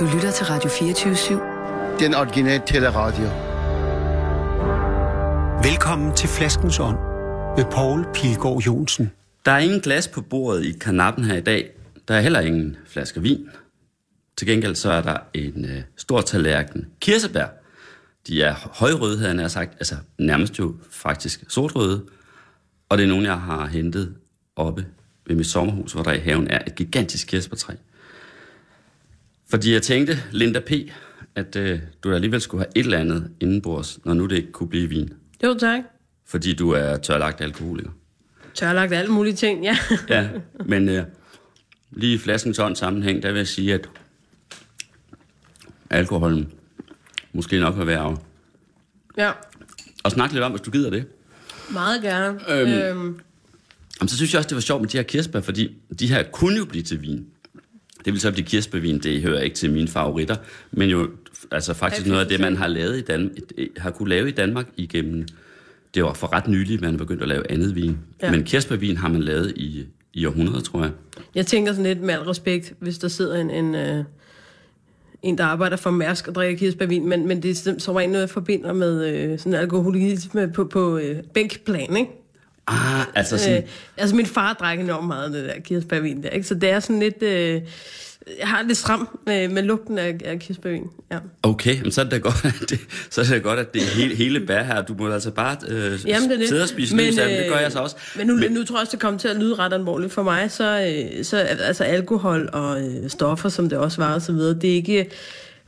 Du lytter til Radio 24-7. Den originale teleradio. Velkommen til Flaskens Ånd med Poul Pilgaard Jonsen. Der er ingen glas på bordet i kanappen her i dag. Der er heller ingen flaske vin. Til gengæld så er der en øh, stor tallerken kirsebær. De er højrøde, havde jeg sagt, altså nærmest jo faktisk sortrøde. Og det er nogen, jeg har hentet oppe ved mit sommerhus, hvor der i haven er et gigantisk kirsebærtræ. Fordi jeg tænkte, Linda P., at øh, du alligevel skulle have et eller andet indenbords, når nu det ikke kunne blive vin. Jo, tak. Fordi du er tørlagt alkoholiker. Tørlagt alle mulige ting, ja. Ja, men øh, lige i flaskens ånd sammenhæng, der vil jeg sige, at alkoholen måske nok vil være ja, Og snakke lidt om, hvis du gider det. meget gerne. Øhm. Øhm, Jamen, så synes jeg også, det var sjovt med de her kirsebær, fordi de her kunne jo blive til vin. Det vil så blive kirsebærvin, det hører ikke til mine favoritter, men jo altså faktisk noget af det, man har lavet i Danmark, har kunne lave i Danmark igennem, det var for ret nyligt, man begyndte at lave andet vin. Ja. Men kirsebærvin har man lavet i, i århundreder, tror jeg. jeg tænker sådan lidt med al respekt, hvis der sidder en, en, øh, en der arbejder for Mærsk og drikker kirsebærvin, men, men det er som rent noget, jeg forbinder med øh, sådan alkoholisme på, på øh, bænkplan, ikke? Ah, altså sådan, Øh, altså min far drak enormt meget af det der kirsebærvin der, ikke? Så det er sådan lidt... Øh, jeg har lidt stram med, med lugten af, af kirsebærvin, ja. Okay, men så er det da godt, at det, så er det godt, at det er hele, hele bær her. Du må altså bare øh, Jamen, det det. sidde og spise men, løs af dem. Det gør jeg så også. Men nu, men, nu tror jeg også, det kommer til at lyde ret alvorligt for mig. Så, øh, så altså alkohol og øh, stoffer, som det også var og så videre, det er ikke...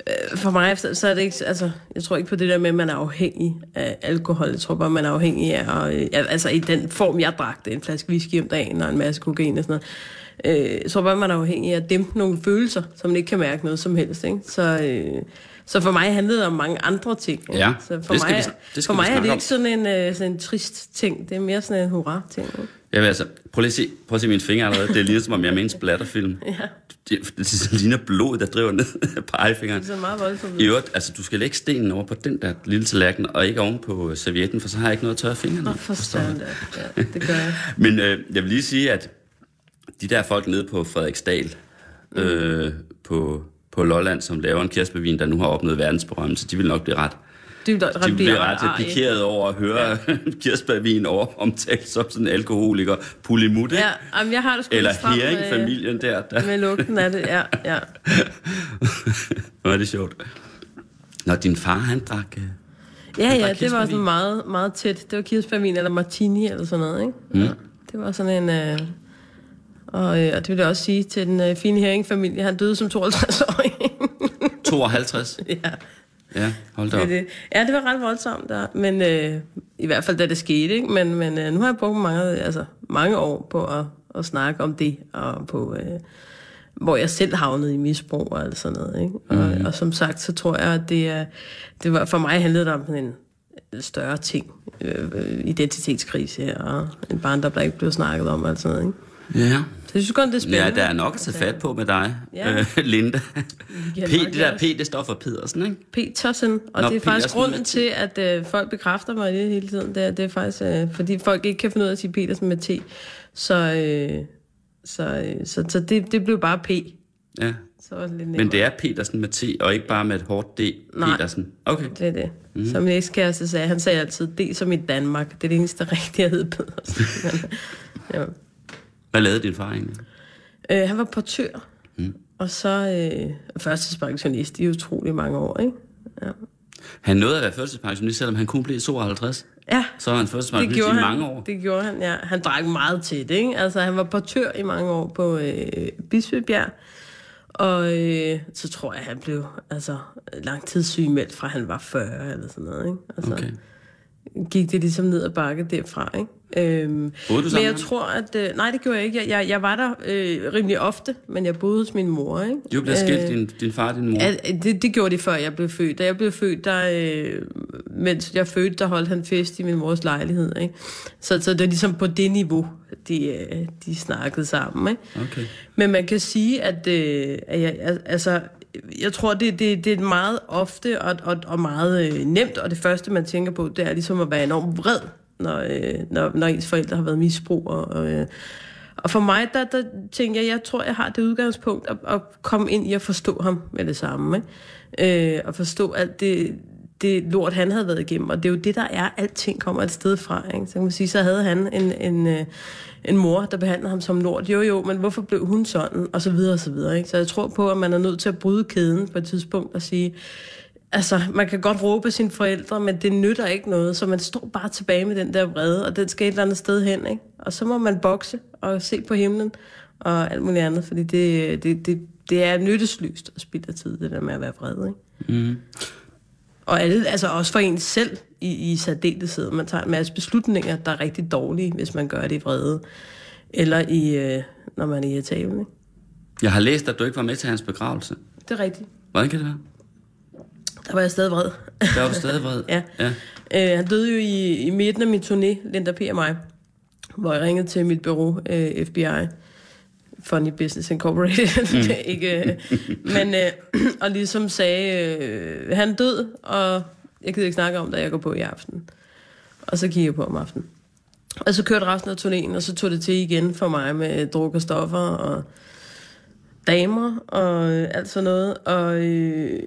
Øh, for mig så, så er det ikke... Altså, jeg tror ikke på det der med, at man er afhængig af alkohol. Jeg tror bare, man er afhængig af... Og, øh, altså i den form, jeg drak det. En flaske whisky om dagen og en masse kokain og sådan noget. Øh, jeg tror bare, man er afhængig af at dæmpe nogle følelser, som man ikke kan mærke noget som helst. Ikke? Så... Øh, så for mig handlede det om mange andre ting. ikke? Ja, så for det skal mig, vi det skal for mig er det ikke sådan en, øh, sådan en trist ting. Det er mere sådan en hurra-ting. ikke? Jeg vil altså, prøv lige at se, prøv at se mine fingre allerede. Det ligner som om jeg er med en splatterfilm. Ja. Det, det ligner blod, der driver ned på pegefingeren. Det er meget voldsomt. I øvrigt, altså du skal lægge stenen over på den der lille tallerken, og ikke oven på øh, servietten, for så har jeg ikke noget at tørre fingrene. Nå, i. for søren da. Ja, det gør jeg. Men øh, jeg vil lige sige, at de der folk nede på Frederiksdal, Mm. øh, på, på Lolland, som laver en kirsebærvin, der nu har opnået verdensberømmelse, de vil nok blive ret, Ret de vil blive arg, ret pikeret over at høre ja. kirsebærvin over omtalt som sådan en alkoholiker pulimut? Ja, jamen, jeg har det sgu Eller Hering-familien der. der. Med lugten af det, ja, ja. Nå, er det sjovt. Nå, din far, han drak... Øh, Ja, Han ja, drak det var sådan meget, meget tæt. Det var kirsebærvin eller martini eller sådan noget, ikke? Mm. Ja, det var sådan en... Øh, og, øh, og det vil jeg også sige til den øh, fine Hering-familie. Han døde som 52-årig. 52. ja, Ja, hold da op. det. ja, det var ret voldsomt der. Men øh, i hvert fald da det skete, ikke? Men, men øh, nu har jeg brugt mange, altså, mange år på at, at snakke om det. Og på... Øh, hvor jeg selv havnede i misbrug og alt sådan noget. Ikke? Og, mm. og som sagt, så tror jeg, at det, er, det var, for mig handlede det om en større ting. Øh, øh, identitetskrise og en barndom, der ikke blev snakket om og alt sådan noget. Ikke? Ja. Så jeg synes godt, det er spændende. Ja, der er nok at tage fat på med dig, Ja. øh, Linda. P, det der. P, det står for Pedersen, ikke? Petersen, og Nå, det er faktisk Petersen, grunden men- til, at øh, folk bekræfter mig det hele tiden. Det er, det er faktisk, øh, fordi folk ikke kan finde ud af at sige Petersen med T. Så, øh, så, øh, så, så det, det blev bare P. Ja. Så var det lidt Men det er Petersen med T, og ikke bare med et hårdt D. Nej. Petersen. Okay. Det er det. Mm. Som min ekskæreste sagde, han sagde altid, det som i Danmark. Det er det eneste rigtige, jeg hed Pedersen. Men, ja. Hvad lavede din far egentlig? øh, han var portør, mm. og så øh, førstidspensionist i utrolig mange år, ikke? Ja. Han nåede at være førstepensionist, selvom han kun blev 52. Ja, Så var han gjorde i han. mange år. Det gjorde han, ja. Han drak meget til det, ikke? Altså, han var portør i mange år på øh, Bispebjerg. Og øh, så tror jeg, han blev altså, langtidssygemeldt fra han var 40 eller sådan noget, ikke? Altså, Okay. gik det ligesom ned ad bakke derfra, ikke? Øhm, Boede du men sammen jeg med ham? tror, at... Øh, nej, det gjorde jeg ikke. Jeg, jeg, jeg var der øh, rimelig ofte, men jeg boede hos min mor, ikke? Du blev skilt, din, din far og din mor. Ja, det, det gjorde de før jeg blev født. Da jeg blev født, der, øh, mens jeg fødte, der holdt han fest i min mors lejlighed. Ikke? Så, så det er ligesom på det niveau, de, øh, de snakkede sammen. Ikke? Okay. Men man kan sige, at, øh, at jeg, al- altså, jeg tror, det, det, det er meget ofte og, og, og meget øh, nemt, og det første, man tænker på, det er ligesom at være enormt vred, når, øh, når, når ens forældre har været misbrug og, øh, Og for mig, der, der tænker jeg, jeg tror, jeg har det udgangspunkt at, at komme ind i at forstå ham med det samme. Ikke? Øh, og forstå alt det, det lort, han havde været igennem. Og det er jo det, der er. Alting kommer et sted fra. Ikke? Så kan man sige, så havde han en, en, øh, en mor, der behandlede ham som lort. Jo, jo, men hvorfor blev hun sådan? Og så videre, og så videre. Ikke? Så jeg tror på, at man er nødt til at bryde kæden på et tidspunkt og sige, altså, man kan godt råbe sine forældre, men det nytter ikke noget, så man står bare tilbage med den der vrede, og den skal et eller andet sted hen, ikke? Og så må man bokse og se på himlen og alt muligt andet, fordi det, det, det, det er nyttesløst at spille tid, det der med at være vred, ikke? Mm. Og alle, altså også for en selv i, i særdeleshed. Man tager en masse beslutninger, der er rigtig dårlige, hvis man gør det i vrede. Eller i, øh, når man er irritabel. Ikke? Jeg har læst, at du ikke var med til hans begravelse. Det er rigtigt. Hvordan kan det være? Der var jeg stadig vred. Der var du stadig vred? ja. ja. Øh, han døde jo i, i midten af min turné, Linda P. og mig, hvor jeg ringede til mit bureau, øh, FBI. Funny Business Incorporated. Mm. ikke, øh, men, øh, og ligesom sagde, øh, han død, og jeg gider ikke snakke om det, jeg går på i aften. Og så kiggede jeg på om aftenen. Og så kørte resten af turnéen, og så tog det til igen for mig med druk og stoffer og damer og øh, alt sådan noget. Og, øh,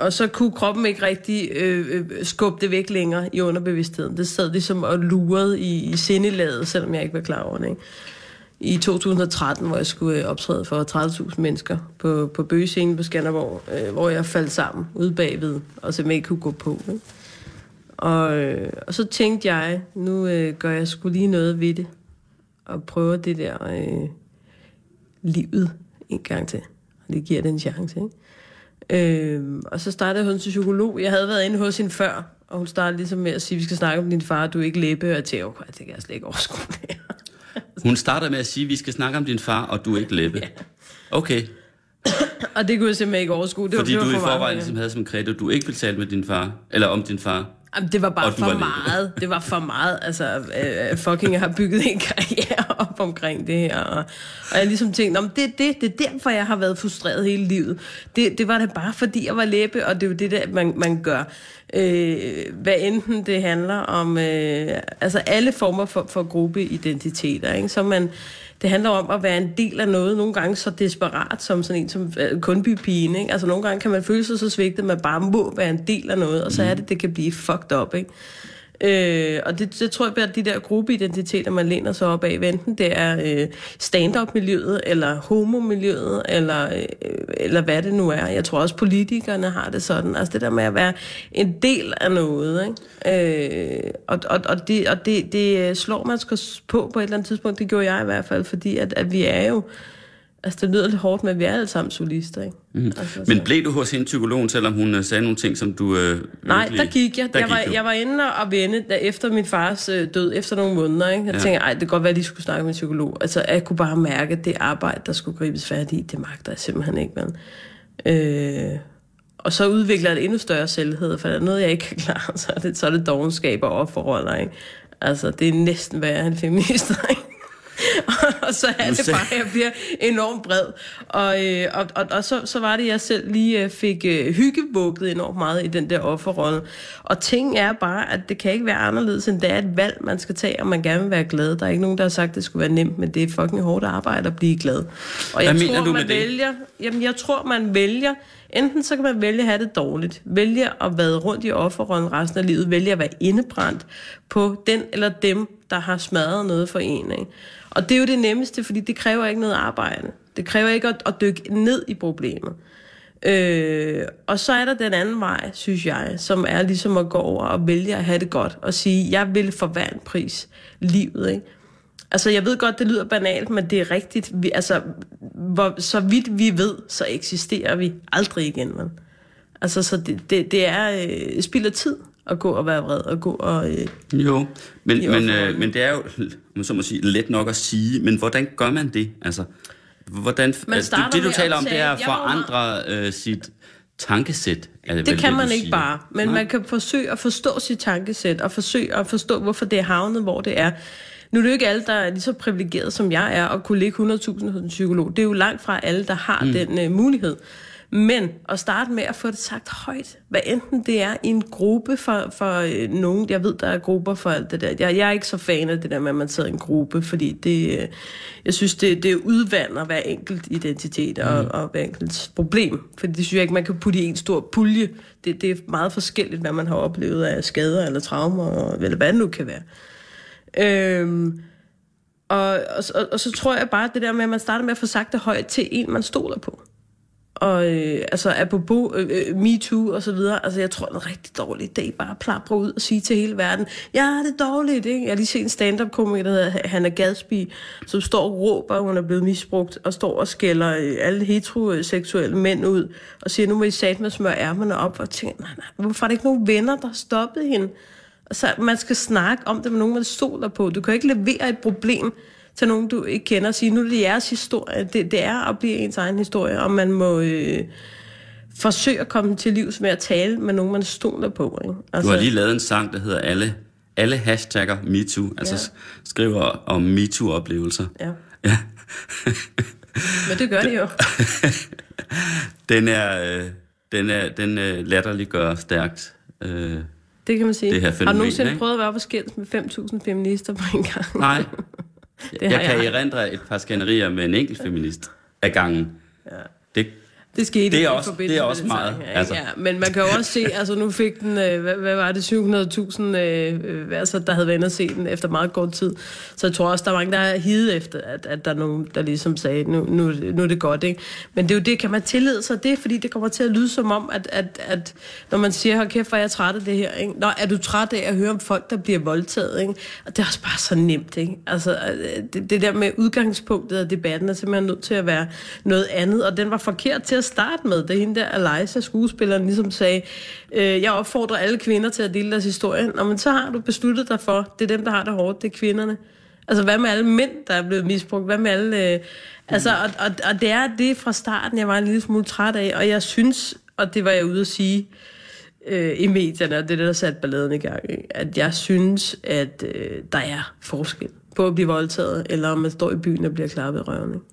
og så kunne kroppen ikke rigtig øh, øh, skubbe det væk længere i underbevidstheden. Det sad ligesom og lurede i, i sindelaget, selvom jeg ikke var klar over det. Ikke? I 2013, hvor jeg skulle øh, optræde for 30.000 mennesker på, på bøgescenen på Skanderborg, øh, hvor jeg faldt sammen ude bagved, og simpelthen ikke kunne gå på. Ikke? Og, øh, og så tænkte jeg, nu øh, gør jeg sgu lige noget ved det, og prøver det der øh, livet en gang til. Og det giver det en chance, ikke? Øh, og så startede hun til psykolog. Jeg havde været inde hos hende før, og hun startede ligesom med at sige, vi skal snakke om din far, du er ikke læbe. Og jeg tænkte, okay, det kan jeg slet ikke overskue det Hun starter med at sige, vi skal snakke om din far, og du er ikke læbe. ja. Okay. og det kunne jeg simpelthen ikke overskue. Det Fordi var, det var du i forvejen ligesom havde som kredo, du ikke ville tale med din far, eller om din far. Jamen, det var bare for var meget. Det var for meget. Altså, øh, fucking, jeg har bygget en karriere op omkring det her. Og, og jeg ligesom tænkte, det er det, det er derfor, jeg har været frustreret hele livet. Det, det var det bare, fordi jeg var læbe, og det er jo det der, man, man gør. Øh, hvad enten det handler om, øh, altså alle former for, for gruppeidentiteter, ikke? Så man, det handler om at være en del af noget, nogle gange så desperat som sådan en som uh, kundbypigen, ikke? Altså nogle gange kan man føle sig så svigtet, at man bare må være en del af noget, og så er det, det kan blive fucked up, ikke? Øh, og det, det tror jeg at de der gruppeidentiteter, man læner sig op af, enten det er øh, stand-up-miljøet, eller homo-miljøet, eller, øh, eller hvad det nu er. Jeg tror også, politikerne har det sådan. Altså det der med at være en del af noget. Ikke? Øh, og og, og, det, og det, det øh, slår man på på et eller andet tidspunkt. Det gjorde jeg i hvert fald, fordi at, at vi er jo Altså, det lyder lidt hårdt, men vi er alle sammen solister, ikke? Mm. Altså, men blev du hos hende psykologen, selvom hun uh, sagde nogle ting, som du... Uh, Nej, virkelig... der gik jeg. Der jeg, gik var, du. jeg var inde og vende der efter min fars uh, død, efter nogle måneder, ikke? Jeg ja. tænkte, ej, det kan godt være, at de skulle snakke med en psykolog. Altså, jeg kunne bare mærke, at det arbejde, der skulle gribes fat i, det magter jeg simpelthen ikke, men... Øh, og så udvikler det endnu større selvhed, for der er noget, jeg ikke kan klare, så er det, så er det dogenskab og offerroller, ikke? Altså, det er næsten værre end feminist, ikke? og så er det bare, at jeg bliver enormt bred. Og, øh, og, og, og så, så var det, at jeg selv lige øh, fik øh, hyggevugget enormt meget i den der offerrolle. Og ting er bare, at det kan ikke være anderledes, end det er et valg, man skal tage, og man gerne vil være glad. Der er ikke nogen, der har sagt, at det skulle være nemt, men det er fucking hårdt arbejde at blive glad. Og jeg Hvad tror, man vælger? Jamen, jeg tror, man vælger Enten så kan man vælge at have det dårligt, vælge at være rundt i offerrollen resten af livet, vælge at være indebrændt på den eller dem, der har smadret noget for en. Ikke? Og det er jo det nemmeste, fordi det kræver ikke noget arbejde. Det kræver ikke at, at dykke ned i problemet. Øh, og så er der den anden vej, synes jeg, som er ligesom at gå over og vælge at have det godt, og sige, jeg vil for hver en pris livet, ikke? Altså, jeg ved godt, det lyder banalt, men det er rigtigt. Vi, altså, hvor, så vidt vi ved, så eksisterer vi aldrig igen, vel? Altså, så det, det, det er øh, spild af tid at gå og være vred, og gå og... Øh, jo, men, men, øh, men det er jo, man så må sige, let nok at sige, men hvordan gør man det? Altså, hvordan, altså, det, det, du taler om, det er at forandre øh, sit tankesæt. Er det det vel, kan det, man ikke siger. bare, men Nej. man kan forsøge at forstå sit tankesæt, og forsøge at forstå, hvorfor det er havnet, hvor det er. Nu er det jo ikke alle, der er lige så privilegeret, som jeg er, og kunne ligge 100.000 hos en psykolog. Det er jo langt fra alle, der har mm. den uh, mulighed. Men at starte med at få det sagt højt, hvad enten det er i en gruppe for, for øh, nogen, jeg ved, der er grupper for alt det der. Jeg, jeg er ikke så fan af det der med, at man sidder i en gruppe, fordi det, øh, jeg synes, det, det udvander hver enkelt identitet og, mm. og hver enkelt problem. Fordi det synes jeg ikke, man kan putte i en stor pulje. Det, det er meget forskelligt, hvad man har oplevet af skader eller traumer, eller hvad det nu kan være. Øhm, og, og, og, og så tror jeg bare, at det der med, at man starter med at få sagt det højt til en, man stoler på. Og øh, altså apropos øh, me MeToo og så videre, altså jeg tror, det er en rigtig dårlig idé bare at plapre ud og sige til hele verden, ja, det er dårligt, ikke? Jeg har lige set en stand-up-komiker, der hedder Hanna Gadsby, som står og råber, at hun er blevet misbrugt, og står og skælder øh, alle heteroseksuelle mænd ud, og siger, nu må I sat med smør ærmerne op, og tænker, nej, nej, hvorfor er der ikke nogen venner, der har stoppet hende? Så man skal snakke om det med nogen, man stoler på. Du kan ikke levere et problem til nogen, du ikke kender, og sige, nu er det jeres historie. Det, det er at blive ens egen historie, og man må øh, forsøge at komme til livs med at tale med nogen, man stoler på. Ikke? Altså, du har lige lavet en sang, der hedder Alle, alle hashtagger MeToo, altså ja. skriver om MeToo-oplevelser. Ja. ja. Men det gør det jo. den er, øh, den er, den øh, latterliggør stærkt. Øh, det kan man sige. Det her fænomen, har du nogensinde ikke? prøvet at være på skændes med 5.000 feminister på en gang? Nej. det jeg kan erindre et par skænderier med en enkelt feminist af gangen. Ja. Det det skete det er også, det er også meget. Sang, altså. ja, men man kan jo også se, altså nu fik den, øh, hvad, hvad var det, 700.000, øh, altså, der havde været inde og se den efter meget kort tid. Så jeg tror også, der er mange, der har hidet efter, at, at der er nogen, der ligesom sagde, nu, nu, nu er det godt, ikke? Men det er jo det, kan man tillede sig det, fordi det kommer til at lyde som om, at, at, at når man siger, hold kæft, hvor er jeg træt af det her, ikke? Nå, er du træt af at høre om folk, der bliver voldtaget, ikke? Og det er også bare så nemt, ikke? Altså, øh, det, det der med udgangspunktet af debatten er simpelthen nødt til at være noget andet, og den var forkert til at starte med, da hende der Eliza, skuespilleren, ligesom sagde, øh, jeg opfordrer alle kvinder til at dele deres historie. Nå, men så har du besluttet dig for, det er dem, der har det hårdt, det er kvinderne. Altså, hvad med alle mænd, der er blevet misbrugt? Hvad med alle... Øh, altså, og, og, og det er det fra starten, jeg var en lille smule træt af, og jeg synes, og det var jeg ude at sige øh, i medierne, og det er det, der satte balladen i gang, at jeg synes, at øh, der er forskel på at blive voldtaget, eller om man står i byen og bliver klappet i røven. Ikke?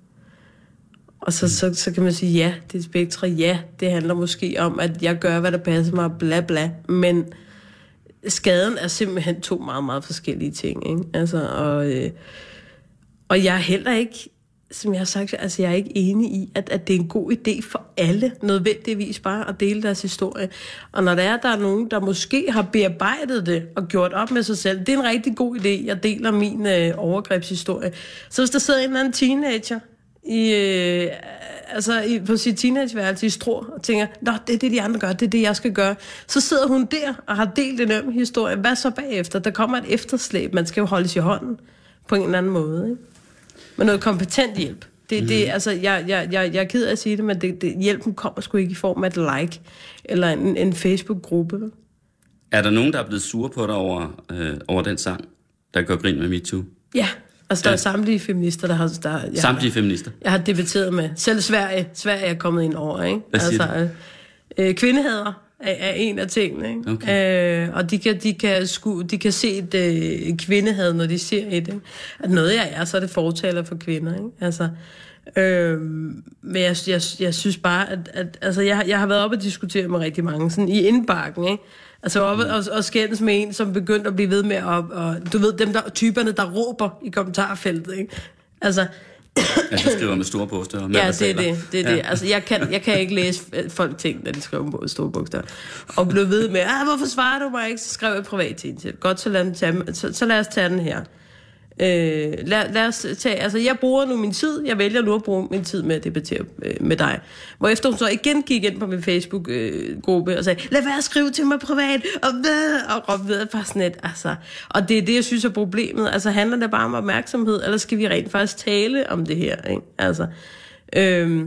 Og så, så, så kan man sige, ja, det er spektre, ja, det handler måske om, at jeg gør, hvad der passer mig, bla bla, men skaden er simpelthen to meget, meget forskellige ting, ikke? Altså, og, øh, og jeg er heller ikke, som jeg har sagt, altså jeg er ikke enig i, at, at det er en god idé for alle, nødvendigvis bare at dele deres historie. Og når der er, der er nogen, der måske har bearbejdet det og gjort op med sig selv, det er en rigtig god idé, jeg deler min øh, overgrebshistorie. Så hvis der sidder en eller anden teenager, i, øh, altså i, på sit teenageværelse i strå og tænker, Nå, det er det, de andre gør, det er det, jeg skal gøre. Så sidder hun der og har delt en øm historie. Hvad så bagefter? Der kommer et efterslæb. Man skal jo holdes i hånden på en eller anden måde. Ikke? Med noget kompetent hjælp. Det, mm. det, altså, jeg, jeg, jeg, jeg er ked af at sige det, men det, det, hjælpen kommer sgu ikke i form af et like eller en, en Facebook-gruppe. Er der nogen, der er blevet sure på dig over, øh, over den sang, der går grin med MeToo? Ja, Altså, der ja. er samtlige feminister, der har... Der, jeg samtlige feminister? Jeg har debatteret med. Selv Sverige, Sverige er kommet ind over, ikke? Hvad siger altså, øh, kvindehader er, er en af tingene, ikke? Okay. Øh, og de kan, de, kan sku, de kan se et øh, kvindehad, når de ser et, ikke? At noget jeg er, så er det fortaler for kvinder, ikke? Altså, Øh, men jeg, jeg, jeg synes bare, at, at altså, jeg, jeg har været oppe og diskutere med rigtig mange, sådan i indbakken, ikke? Altså op og, og skændes med en, som begyndte at blive ved med at... Og, du ved, dem der, typerne, der råber i kommentarfeltet, ikke? Altså... altså skriver med store bogstaver. ja, det er det. det, er ja. det. Altså, jeg kan, jeg kan ikke læse folk ting, når de skriver med store bogstaver. Og blev ved med, ah, hvorfor svarer du mig ikke? Så skrev jeg privat til en Godt, så lad, tage, så, så lad os tage den her. Øh, lad, lad os tage, altså jeg bruger nu min tid, jeg vælger nu at bruge min tid med at debattere øh, med dig. Hvor efter hun så igen gik ind på min Facebook-gruppe øh, og sagde, lad være at skrive til mig privat, og hvad, og råbe ved bare sådan et, altså. Og det er det, jeg synes er problemet. Altså handler det bare om opmærksomhed, eller skal vi rent faktisk tale om det her, ikke? Altså, øh,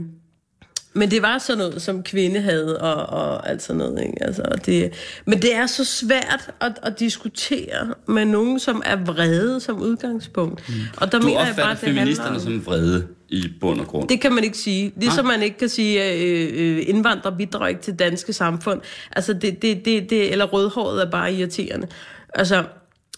men det var sådan noget, som kvinde havde, og, og alt sådan noget. Ikke? Altså, det, men det er så svært at, at diskutere med nogen, som er vrede som udgangspunkt. Mm. Og der du mener jeg bare, det feministerne om, som vrede i bund og grund? Det kan man ikke sige. Ligesom ah. man ikke kan sige, at øh, øh, indvandrere bidrager ikke til danske samfund. Altså, det, det, det, det, eller rødhåret er bare irriterende. Altså,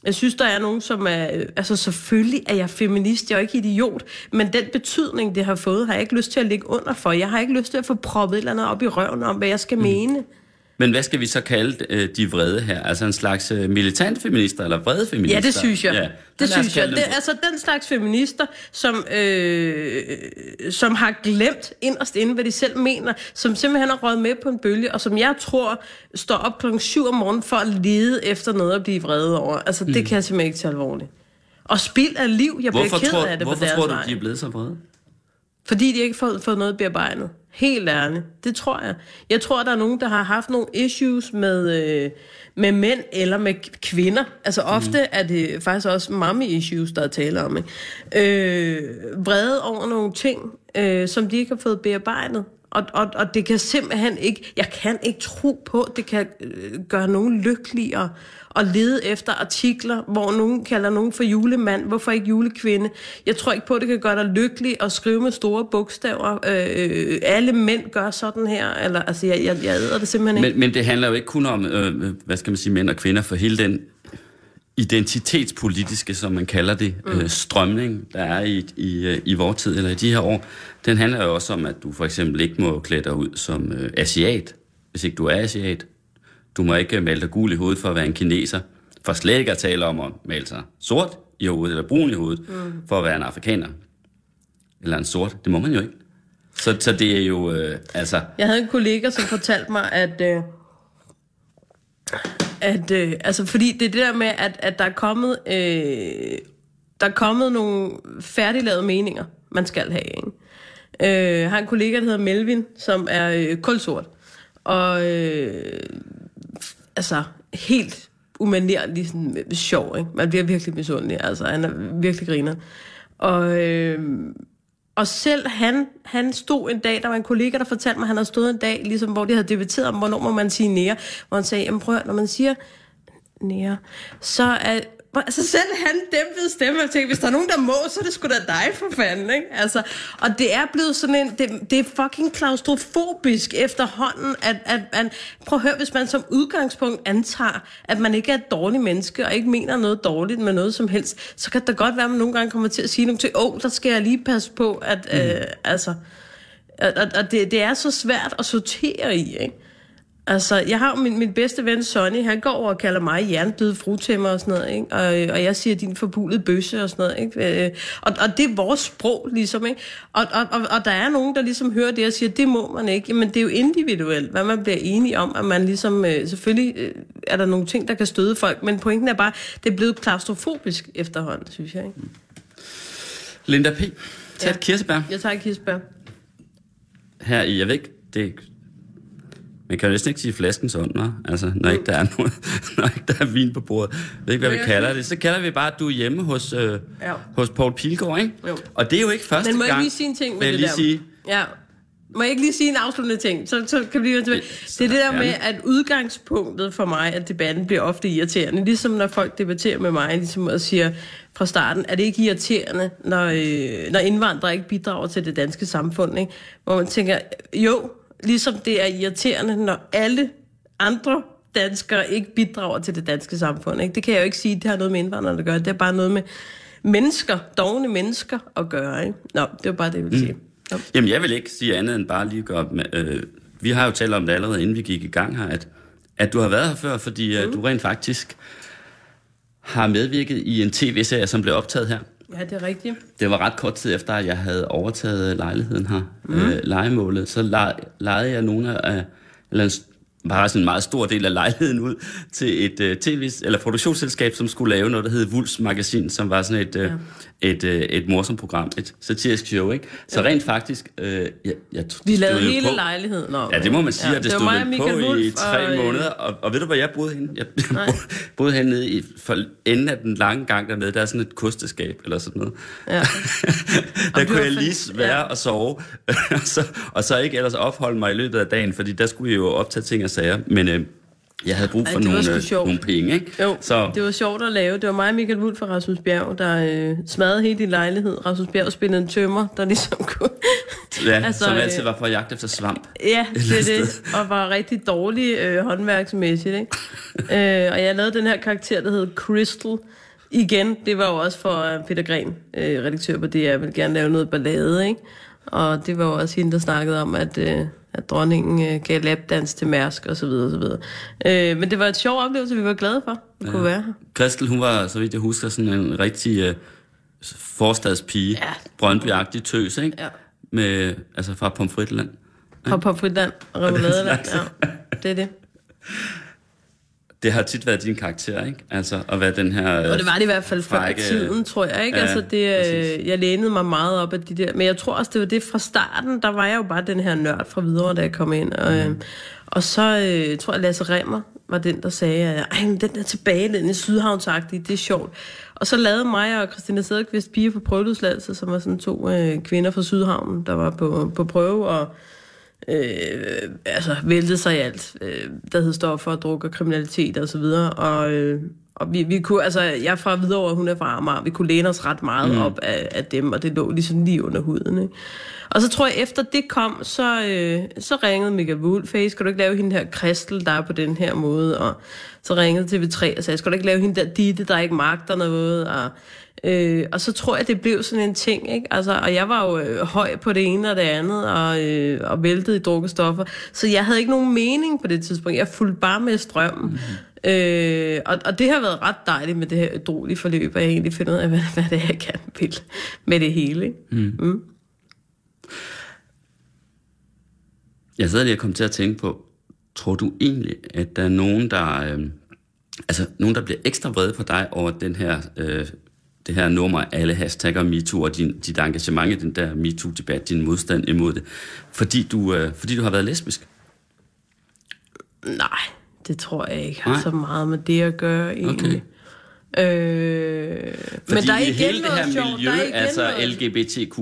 Jeg synes, der er nogen, som er... øh, Altså, selvfølgelig er jeg feminist, jeg er ikke idiot, men den betydning, det har fået, har jeg ikke lyst til at ligge under for. Jeg har ikke lyst til at få proppet et eller andet op i røven om, hvad jeg skal mm. mene. Men hvad skal vi så kalde øh, de vrede her? Altså en slags øh, militant feminister, eller vrede feminister? Ja, det synes jeg. Ja. Det synes jeg. Det, altså den slags feminister, som, øh, som har glemt inderst inde, hvad de selv mener, som simpelthen har røget med på en bølge, og som jeg tror står op klokken 7 om morgenen for at lede efter noget at blive vrede over. Altså det kan jeg simpelthen ikke tage alvorligt. Og spild af liv, jeg bliver Hvorfor, ked tror, af det hvorfor på deres tror du, vej. de er blevet så vrede? Fordi de ikke har fået, fået noget bearbejdet. Helt ærligt. Det tror jeg. Jeg tror, der er nogen, der har haft nogle issues med, øh, med mænd eller med kvinder. Altså ofte mm. er det faktisk også mommy-issues, der er tale om. Ikke? Øh, vrede over nogle ting, øh, som de ikke har fået bearbejdet. Og, og, og det kan simpelthen ikke, jeg kan ikke tro på, at det kan øh, gøre nogen lykkeligere at lede efter artikler, hvor nogen kalder nogen for julemand, hvorfor ikke julekvinde. Jeg tror ikke på, det kan gøre dig lykkelig at skrive med store bogstaver. Øh, alle mænd gør sådan her, eller altså, jeg, jeg, jeg æder det simpelthen ikke. Men, men det handler jo ikke kun om, øh, hvad skal man sige, mænd og kvinder, for hele den identitetspolitiske, som man kalder det, mm. øh, strømning, der er i, i, øh, i vores tid, eller i de her år, den handler jo også om, at du for eksempel ikke må klæde dig ud som øh, asiat, hvis ikke du er asiat. Du må ikke male dig gul i hovedet for at være en kineser. For slet ikke at tale om at male sig sort i hovedet, eller brun i hovedet, mm. for at være en afrikaner. Eller en sort. Det må man jo ikke. Så, så det er jo, øh, altså... Jeg havde en kollega, som fortalte mig, at... Øh, at øh, altså, fordi det er det der med, at, at der er kommet... Øh, der er kommet nogle færdiglavede meninger, man skal have, ikke? Øh, har en kollega, der hedder Melvin, som er øh, kulsort. Og øh, altså, helt umanerlig sådan, øh, sjov, ikke? Man bliver virkelig misundelig, altså, han er virkelig griner. Og, øh, og selv han, han stod en dag, der var en kollega, der fortalte mig, at han havde stået en dag, ligesom, hvor de havde debatteret om, hvornår må man sige nære, hvor han sagde, jamen prøv at høre, når man siger nære, så er, altså selv han dæmpede stemme, og tænkte, hvis der er nogen, der må, så er det sgu da dig for fanden, ikke? Altså, og det er blevet sådan en, det, det er fucking klaustrofobisk efterhånden, at, at, at, prøv at høre, hvis man som udgangspunkt antager, at man ikke er et dårligt menneske, og ikke mener noget dårligt med noget som helst, så kan det godt være, at man nogle gange kommer til at sige nogle ting, åh, oh, der skal jeg lige passe på, at, mm. øh, altså, og, og- og det, det er så svært at sortere i, ikke? Altså, jeg har min, min bedste ven Sonny, han går over og kalder mig hjernedøde frutemmer og sådan noget, ikke? Og, og jeg siger din forbulede bøsse og sådan noget, ikke? Øh, Og, og det er vores sprog, ligesom, ikke? Og, og, og, og der er nogen, der ligesom hører det og siger, det må man ikke. Men det er jo individuelt, hvad man bliver enige om, at man ligesom, øh, selvfølgelig øh, er der nogle ting, der kan støde folk, men pointen er bare, det er blevet klaustrofobisk efterhånden, synes jeg, ikke? Linda P. Tag Ja. et kirsebær. Jeg tager kirsebær. her i, jeg ved ikke, det man kan jo næsten ikke sige flaskens ånd, hva? altså, når ikke der er noget, når ikke der er vin på bordet. Jeg ved ikke, hvad vi kalder det. Så kalder vi bare, at du er hjemme hos, øh, Ja. hos Paul Pilgaard, ikke? Jo. Og det er jo ikke første Men må jeg gang. ikke lige sige en ting med det lige der? sige, Ja. Må jeg ikke lige sige en afsluttende ting? Så, så kan vi blive tilbage. Det er det der med, at udgangspunktet for mig, at debatten bliver ofte irriterende. Ligesom når folk debatterer med mig, ligesom og siger fra starten, er det ikke irriterende, når, øh, når indvandrere ikke bidrager til det danske samfund. Ikke? Hvor man tænker, jo, ligesom det er irriterende, når alle andre danskere ikke bidrager til det danske samfund. Ikke? Det kan jeg jo ikke sige, det har noget med indvandrere at gøre. Det er bare noget med mennesker, dogne mennesker at gøre. Ikke? Nå, det var bare det, jeg ville sige. Nå. Jamen, jeg vil ikke sige andet end bare lige gøre med, øh, vi har jo talt om det allerede, inden vi gik i gang her, at, at du har været her før, fordi mm. uh, du rent faktisk har medvirket i en tv-serie, som blev optaget her. Ja, det er rigtigt. Det var ret kort tid efter, at jeg havde overtaget lejligheden her, mm. øh, legemålet. Så lej, lejede jeg nogle af, eller en, bare sådan en meget stor del af lejligheden ud til et uh, tv eller produktionsselskab, som skulle lave noget, der hed Vuls Magasin, som var sådan et, uh, et, uh, et morsomt program, et satirisk show, ikke? Så rent faktisk, uh, jeg, jeg, Vi det lavede hele på. lejligheden. Nå, Ja, det må man sige, ja, at det, var stod mig på Michael i tre og, øh, måneder. Og, og ved du, hvor jeg boede henne? Jeg boede henne i, for enden af den lange gang dernede. Der er sådan et kosteskab eller sådan noget. Ja. der det kunne jeg lige være ja. og sove, og, så, og så ikke ellers opholde mig i løbet af dagen, fordi der skulle jeg jo optage ting og sager. Men øh, jeg havde brug Ej, for var nogle, øh, sjovt. nogle penge, ikke? Jo, så, det var sjovt at lave. Det var mig og Michael Wulff og Rasmus Bjerg, der øh, smadrede hele din lejlighed. Rasmus Bjerg spillede en tømmer, der ligesom kunne... Ja, altså, som altid var på jagt efter svamp. Ja, det er det. Og var rigtig dårlig øh, håndværksmæssigt. Ikke? øh, og jeg lavede den her karakter, der hed Crystal. Igen, det var jo også for Peter Gren, øh, redaktør på det, jeg ville gerne lave noget ballade, ikke? Og det var jo også hende, der snakkede om, at, øh, at dronningen øh, gav lapdans til Mærsk og så videre, og så videre. Øh, men det var et sjov oplevelse, vi var glade for, at ja. kunne være her. Kristel, hun var, så vidt jeg husker, sådan en rigtig øh, forstadspige, ja. brøndby tøs, ikke? Ja. Med, altså fra Pomfritland. Fra Pomfritland, Remouladeland, ja. Det er det. Det har tit været din karakter, ikke? Altså at være den her... Og det var det i hvert fald før tiden, tror jeg, ikke? Ja, altså det, øh, jeg lænede mig meget op af de der... Men jeg tror også, det var det fra starten, der var jeg jo bare den her nørd fra videre, da jeg kom ind. Og, mm. og så øh, tror jeg, Lasse Remmer var den, der sagde, at Ej, den der tilbagelændende sydhavnsagtige, det er sjovt. Og så lavede mig og Christina Sæderqvist piger på prøveløsladelse, som var sådan to øh, kvinder fra Sydhavnen, der var på, på prøve, og øh, altså væltede sig i alt, øh, der hed stoffer og druk og kriminalitet og så videre. Og, øh, og vi, vi kunne, altså jeg er fra Hvidovre, hun er fra Amager, vi kunne læne os ret meget mm. op af, af dem, og det lå ligesom lige under huden. Ikke? Og så tror jeg, efter det kom, så, øh, så ringede Michael Wolf, hey, skal du ikke lave hende her Kristel, der er på den her måde? Og så ringede TV3 og sagde, skal du ikke lave hende der Ditte, der ikke magter noget? Og Øh, og så tror jeg, det blev sådan en ting, ikke? Altså, og jeg var jo øh, høj på det ene og det andet, og, øh, og væltede i drukkestoffer. Så jeg havde ikke nogen mening på det tidspunkt. Jeg fulgte bare med strømmen. Mm-hmm. Øh, og, og det har været ret dejligt med det her dårlige forløb, og jeg egentlig finder ud af, hvad, hvad det er, jeg gerne vil med det hele. Ikke? Mm. Mm. Jeg sidder lige og kommer til at tænke på, tror du egentlig, at der er nogen, der... Øh, altså, nogen, der bliver ekstra vrede på dig over den her øh, det her nummer, alle hashtagger MeToo og din, dit engagement i den der MeToo-debat, din modstand imod det, fordi du, øh, fordi du har været lesbisk? Nej, det tror jeg ikke har Nej. så meget med det at gøre egentlig. Okay. Øh, Fordi men der er ikke hele det her sjovt, miljø, altså noget... LGBTQ,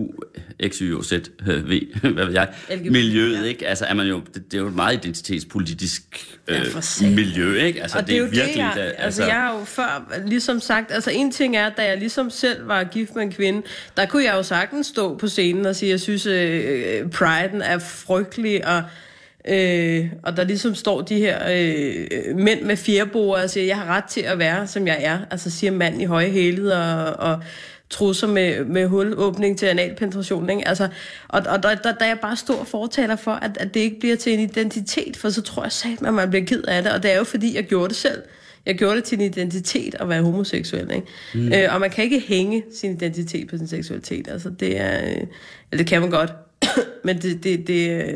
XYZ, V, hvad ved jeg, LGBT, miljøet, ja. ikke? Altså er man jo, det, det er jo et meget identitetspolitisk øh, ja, miljø, ikke? Altså og det, det er jo virkelig, det, jeg, der, altså, altså jeg har jo før ligesom sagt, altså en ting er, da jeg ligesom selv var gift med en kvinde, der kunne jeg jo sagtens stå på scenen og sige, jeg synes, øh, priden er frygtelig, og Øh, og der ligesom står de her øh, mænd med fjerboer og siger, jeg har ret til at være, som jeg er. Altså siger mand i høje hælet og, og trusser med, med hulåbning til analpenetration. Ikke? Altså, og og der, der, der er jeg bare stor fortaler for, at, at det ikke bliver til en identitet, for så tror jeg sagt, at man bliver ked af det. Og det er jo fordi, jeg gjorde det selv. Jeg gjorde det til en identitet at være homoseksuel. Ikke? Mm. Øh, og man kan ikke hænge sin identitet på sin seksualitet. Altså, det er... Øh, eller det kan man godt. Men det, det, det,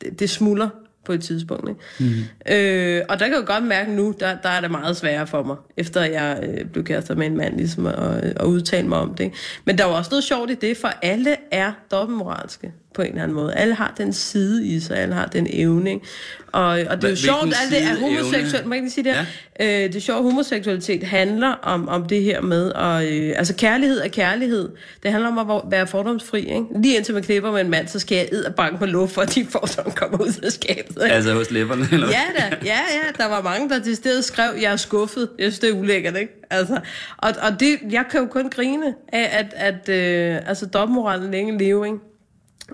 det, det smuldrer på et tidspunkt. Ikke? Mm. Øh, og der kan jeg godt mærke nu, der, der er det meget sværere for mig, efter jeg øh, blev kærestet med en mand, ligesom at, at udtale mig om det. Ikke? Men der er jo også noget sjovt i det, for alle er dobbeltmoralske på en eller anden måde. Alle har den side i sig, alle har den evne. Ikke? Og, og det er jo Hvilken sjovt, at det er homoseksuelt. Må jeg ikke sige det? Ja. Øh, det er sjovt, homoseksualitet handler om, om det her med, og, øh, altså kærlighed er kærlighed. Det handler om at være fordomsfri. Ikke? Lige indtil man klipper med en mand, så skal jeg ed og banke på luft, for at de fordomme kommer ud af skabet. Ikke? Altså hos læberne? Eller? Ja, da. ja, ja, der var mange, der til stedet skrev, jeg er skuffet. Jeg synes, det er ulækkert, ikke? Altså, og, og det, jeg kan jo kun grine af, at, at øh, altså, dobbeltmoralen længe leve, ikke?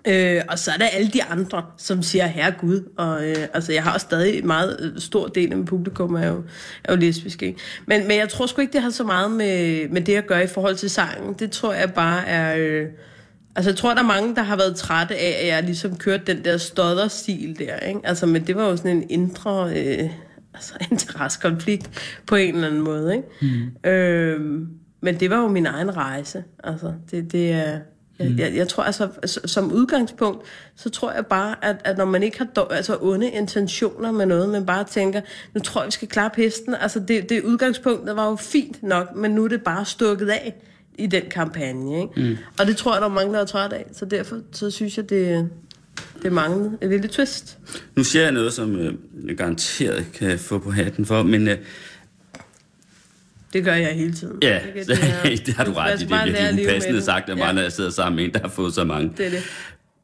Øh, og så er der alle de andre, som siger, herre Gud. Og, øh, altså, jeg har stadig meget øh, stor del af mit publikum, er jo, er jo lesbisk. Ikke? Men, men jeg tror sgu ikke, det har så meget med, med det at gøre i forhold til sangen. Det tror jeg bare er... Øh, altså, jeg tror, der er mange, der har været trætte af, at jeg ligesom kørte den der stodder-stil der. Ikke? Altså, men det var jo sådan en indre... Øh, altså, interessekonflikt på en eller anden måde. Ikke? Mm. Øh, men det var jo min egen rejse. Altså, det, det er... Jeg, mm. jeg, jeg tror altså, som udgangspunkt, så tror jeg bare, at, at når man ikke har do, altså onde intentioner med noget, men bare tænker, nu tror jeg, vi skal klare hesten. Altså det, det udgangspunkt, der var jo fint nok, men nu er det bare stukket af i den kampagne. Ikke? Mm. Og det tror jeg, der er mange, der er træt af. Så derfor så synes jeg, det, det manglede et lille twist. Nu siger jeg noget, som øh, garanteret kan få på hatten for, men... Øh, det gør jeg hele tiden. Ja, det, det, er, det har du ret i. Det er virkelig upassende sagt, at man ja. sidder sammen med en, der har fået så mange. Det er det.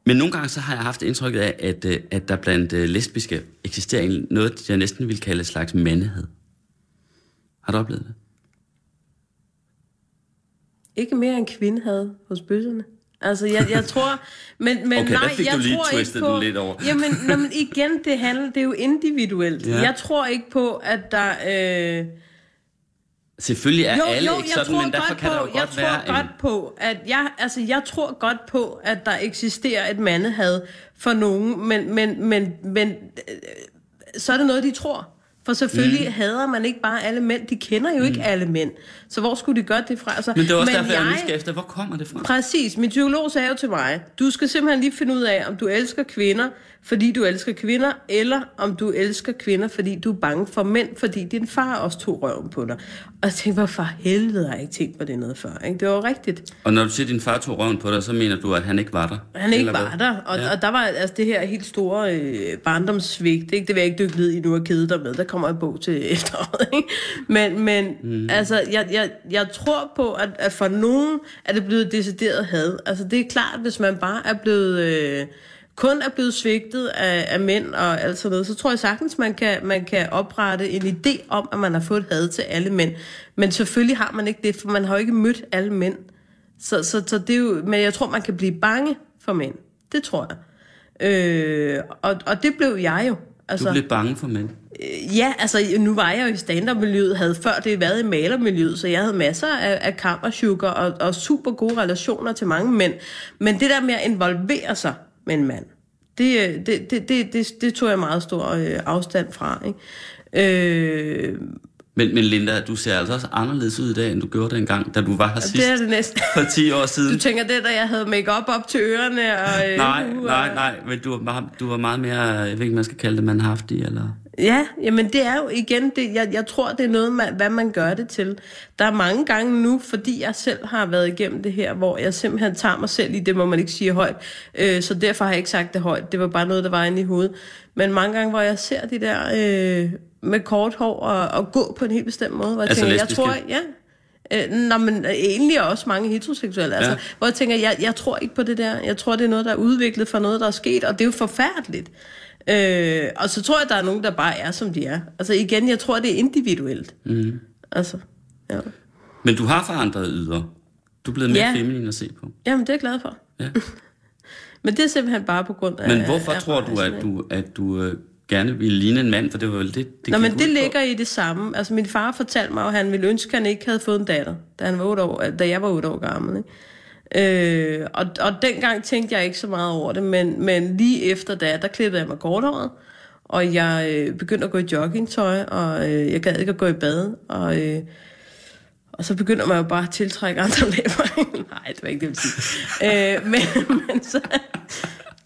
Men nogle gange så har jeg haft indtrykket af, at, øh, at der blandt øh, lesbiske eksisterer noget, jeg næsten vil kalde et slags mandighed. Har du oplevet det? Ikke mere end kvinde havde hos bøsserne. Altså, jeg, jeg tror... Men, men Okay, der nej, fik jeg du lige tror ikke på, den lidt over. Jamen, nå, men igen, det handler, det er jo individuelt. Ja. Jeg tror ikke på, at der... Øh, Selvfølgelig er jo, alle jo, ikke jeg sådan, men derfor kan på, der jo jeg godt tror være godt en... på, at jeg, altså, jeg tror godt på, at der eksisterer et mandehad for nogen, men, men, men, men øh, så er det noget, de tror. For selvfølgelig mm. hader man ikke bare alle mænd. De kender jo mm. ikke alle mænd. Så hvor skulle de gøre det fra? Altså, Men det er også derfor, jeg er nysgerrig efter, hvor kommer det fra? Præcis. Min psykolog sagde jo til mig, du skal simpelthen lige finde ud af, om du elsker kvinder, fordi du elsker kvinder, eller om du elsker kvinder, fordi du er bange for mænd, fordi din far også tog røven på dig. Og jeg tænkte, hvorfor helvede har jeg ikke tænkt på det noget før? Ikke? Det var rigtigt. Og når du siger, at din far tog røven på dig, så mener du, at han ikke var der? Han ikke var hvad? der, og, ja. og der var altså det her helt store øh, barndomssvigt, ikke? det vil jeg ikke dykke ned i nu og kede dig med, der kommer en bog til efteråret, ikke? men, men mm. altså, jeg, jeg, jeg tror på, at, at for nogen er det blevet decideret had, altså det er klart, hvis man bare er blevet... Øh, kun er blevet svigtet af, af mænd og alt sådan noget, så tror jeg sagtens, man kan, man kan oprette en idé om, at man har fået had til alle mænd. Men selvfølgelig har man ikke det, for man har jo ikke mødt alle mænd. Så, så, så det er jo, men jeg tror, man kan blive bange for mænd. Det tror jeg. Øh, og, og det blev jeg jo. Altså, Du blev bange for mænd. øh, Ja, altså nu var jeg jo i stand-up-miljøet, havde før det været i malermiljøet, så jeg havde masser af, af kammersugar og, og super gode relationer til mange mænd. Men det der med at involvere sig en mand, det, øh, det, det, det, det, det tog jeg meget stor øh, afstand fra. Ikke? Øh, Men, men Linda, du ser altså også anderledes ud i dag, end du gjorde dengang, da du var her sidst det er det næste. for 10 år siden. Du tænker det, da jeg havde makeup op til ørerne og... Øh, Nej, nej, nej, men du var, du var meget mere, jeg ved ikke, man skal kalde det, manhaftig, eller... Ja, jamen det er jo igen, det, jeg, jeg tror, det er noget, man, hvad man gør det til. Der er mange gange nu, fordi jeg selv har været igennem det her, hvor jeg simpelthen tager mig selv i, det må man ikke sige højt, øh, så derfor har jeg ikke sagt det højt. Det var bare noget, der var inde i hovedet. Men mange gange, hvor jeg ser de der øh, med kort hår og, og gå på en helt bestemt måde, hvor jeg Altså tænker, jeg lesbiske? tror, ja, Øh, Nå, men øh, egentlig også mange heteroseksuelle. Altså, Ja. Hvor jeg tænker, jeg, jeg tror ikke på det der. Jeg tror, det er noget, der er udviklet for noget, der er sket, og det er jo forfærdeligt. Øh, og så tror jeg, der er nogen, der bare er, som de er. Altså igen, jeg tror, det er individuelt. Mm. Altså, ja. Men du har forandret yder. Du er blevet mere Ja. feminin at se på. Jamen, det er jeg glad for. Ja. Men det er simpelthen bare på grund af... Men hvorfor af tror du, at du, at du øh, gerne ville ligne en mand? For det var vel det, det Nå, men det på. ligger i det samme. Altså, min far fortalte mig, at han ville ønske, at han ikke havde fået en datter, da, han var 8 år, da jeg var 8 år gammel. Ikke? Øh, og, og dengang tænkte jeg ikke så meget over det, men, men lige efter da, der klippede jeg mig korthåret, og jeg øh, begyndte at gå i joggingtøj, og øh, jeg gad ikke at gå i bad, og... Øh, og så begynder man jo bare at tiltrække andre læber. Nej, det var ikke det, jeg ville sige. øh, men, men så,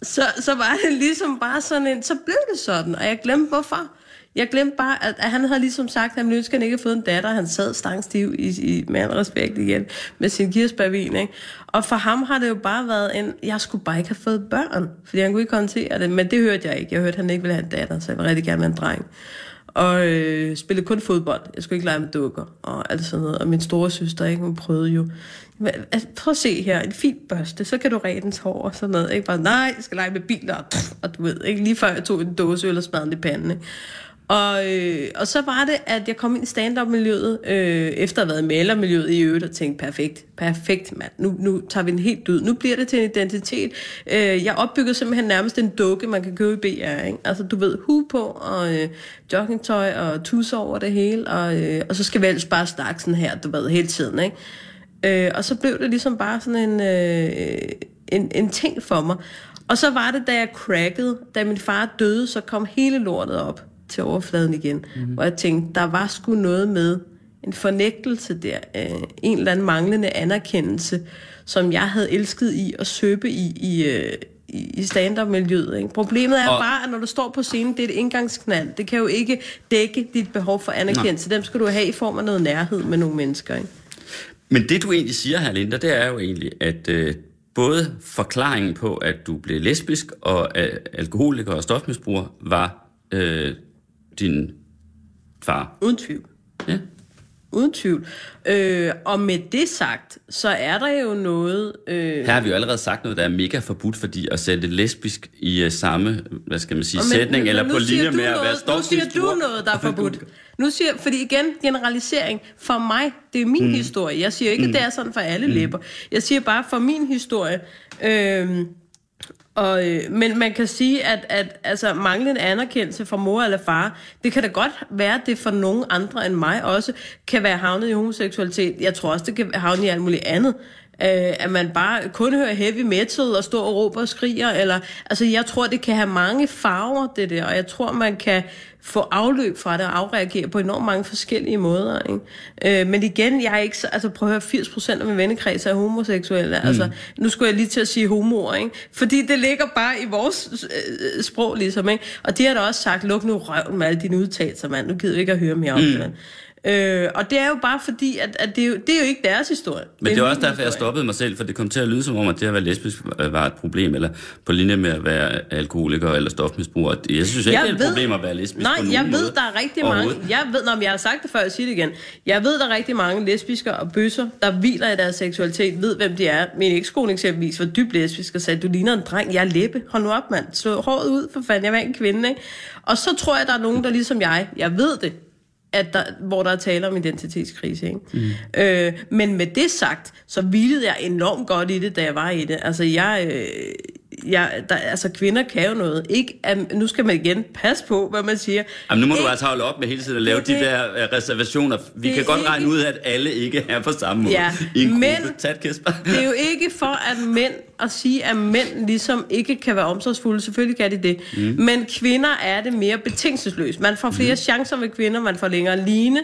så, så var det ligesom bare sådan en... Så blev det sådan, og jeg glemte hvorfor. Jeg glemte bare, at, at han havde ligesom sagt, at han ønskede, at han ikke havde fået en datter. Han sad stangstiv i, i, med al respekt igen med sin kirsebærvin. Ikke? Og for ham har det jo bare været en... Jeg skulle bare ikke have fået børn, fordi han kunne ikke håndtere det. Men det hørte jeg ikke. Jeg hørte, at han ikke ville have en datter, så jeg ville rigtig gerne være en dreng. Og øh, spillede kun fodbold. Jeg skulle ikke lege med dukker og alt sådan noget. Og min store søster, ikke, hun prøvede jo. Altså, prøv at se her, en fin børste, så kan du ræde dens hår og sådan noget. Ikke bare, nej, jeg skal lege med biler, og, og du ved, ikke lige før jeg tog en dåse øl og smadrede den i panden. Ikke? Og, øh, og så var det, at jeg kom ind i stand-up-miljøet, øh, efter at have været i malermiljøet i øvrigt, og tænkte, perfekt, perfekt mand, nu, nu tager vi den helt ud. Nu bliver det til en identitet. Øh, jeg opbyggede simpelthen nærmest en dukke, man kan købe i BR. Ikke? Altså, du ved, hue på, og øh, joggingtøj, og tusser over det hele, og, øh, og så skal vi ellers bare snakke sådan her, du ved, hele tiden. Ikke? Øh, og så blev det ligesom bare sådan en, øh, en, en ting for mig. Og så var det, da jeg crackede, da min far døde, så kom hele lortet op til overfladen igen. Mm. Hvor jeg tænkte, der var sgu noget med en fornægtelse der, øh, en eller anden manglende anerkendelse, som jeg havde elsket i at søbe i, i, øh, i stand-up-miljøet. Ikke? Problemet er Og- bare, at når du står på scenen, det er et indgangsknald. Det kan jo ikke dække dit behov for anerkendelse. Dem skal du have i form af noget nærhed med nogle mennesker. Ikke? Men det du egentlig siger her, Linda, det er jo egentlig, at øh, både forklaringen på, at du blev lesbisk og øh, alkoholiker og stofmisbruger, var øh, din far. Uden tvivl. Ja. uden tvivl. Øh, og med det sagt, så er der jo noget... Øh, Her har vi jo allerede sagt noget, der er mega forbudt, fordi at sætte lesbisk i uh, samme, hvad skal man sige, Og men- sætning, men eller på linje med at noget- være Nu siger du noget, der er forbudt. Nu siger, fordi igen, generalisering. For mig, det er min mm. historie. Jeg siger ikke, mm. at det er sådan for alle mm. læber. Jeg siger bare for min historie. Øhm, og, øh, men man kan sige, at, at altså, manglende anerkendelse fra mor eller far, det kan da godt være, at det for nogen andre end mig også kan være havnet i homoseksualitet. Jeg tror også, det kan havne i alt muligt andet. Øh, at man bare kun hører heavy metal og står og råber og skriger. Eller, altså, jeg tror, det kan have mange farver, det der. Og jeg tror, man kan få afløb fra det og afreagere på enormt mange forskellige måder. Ikke? Øh, men igen, jeg er ikke så, altså prøv at høre, 80 procent af min vennekreds er homoseksuelle. Mm. Altså, nu skulle jeg lige til at sige homoer, ikke? Fordi det ligger bare i vores øh, sprog, ligesom, ikke? Og de har da også sagt, luk nu røven med alle dine udtalelser, mand. Nu gider vi ikke at høre mere om mm. det. Øh, og det er jo bare fordi, at, at det, er jo, det er jo ikke deres historie. Men det er også derfor, jeg stoppede mig selv, for det kom til at lyde som om, at det at være lesbisk var et problem, eller på linje med at være alkoholiker eller stofmisbruger. Jeg synes ikke, Jeg det er et ved- problem at være lesbisk Nej, jeg ved, måde. der er rigtig mange... Jeg ved, når jeg har sagt det før, jeg siger det igen. Jeg ved, der er rigtig mange lesbiske og bøsser, der hviler i deres seksualitet, ved, hvem de er. Min ekskone eksempelvis var dybt lesbisk og sagde, du ligner en dreng, jeg er læbe. Hold nu op, mand. Slå håret ud, for fanden, jeg var en kvinde, ikke? Og så tror jeg, der er nogen, der ligesom jeg, jeg ved det, at der, hvor der er tale om identitetskrise. Ikke? Mm. Øh, men med det sagt, så hvilede jeg enormt godt i det, da jeg var i det. Altså, jeg, øh, jeg, der, altså kvinder kan jo noget. Ikke, at, nu skal man igen passe på, hvad man siger. Jamen, nu må du Ikke- altså holde op med hele tiden at lave Det de er der øh, reservationer. Vi kan godt ikke- regne ud, at alle ikke er på samme måde Ja, i en men- gruppe. Tag et, Kasper. Det er jo ikke for at mænd at sige, at mænd ligesom ikke kan være omsorgsfulde. Selvfølgelig kan de det. Mm. Men kvinder er det mere betingelsesløst. Man får flere mm. chancer med kvinder, man får længere line.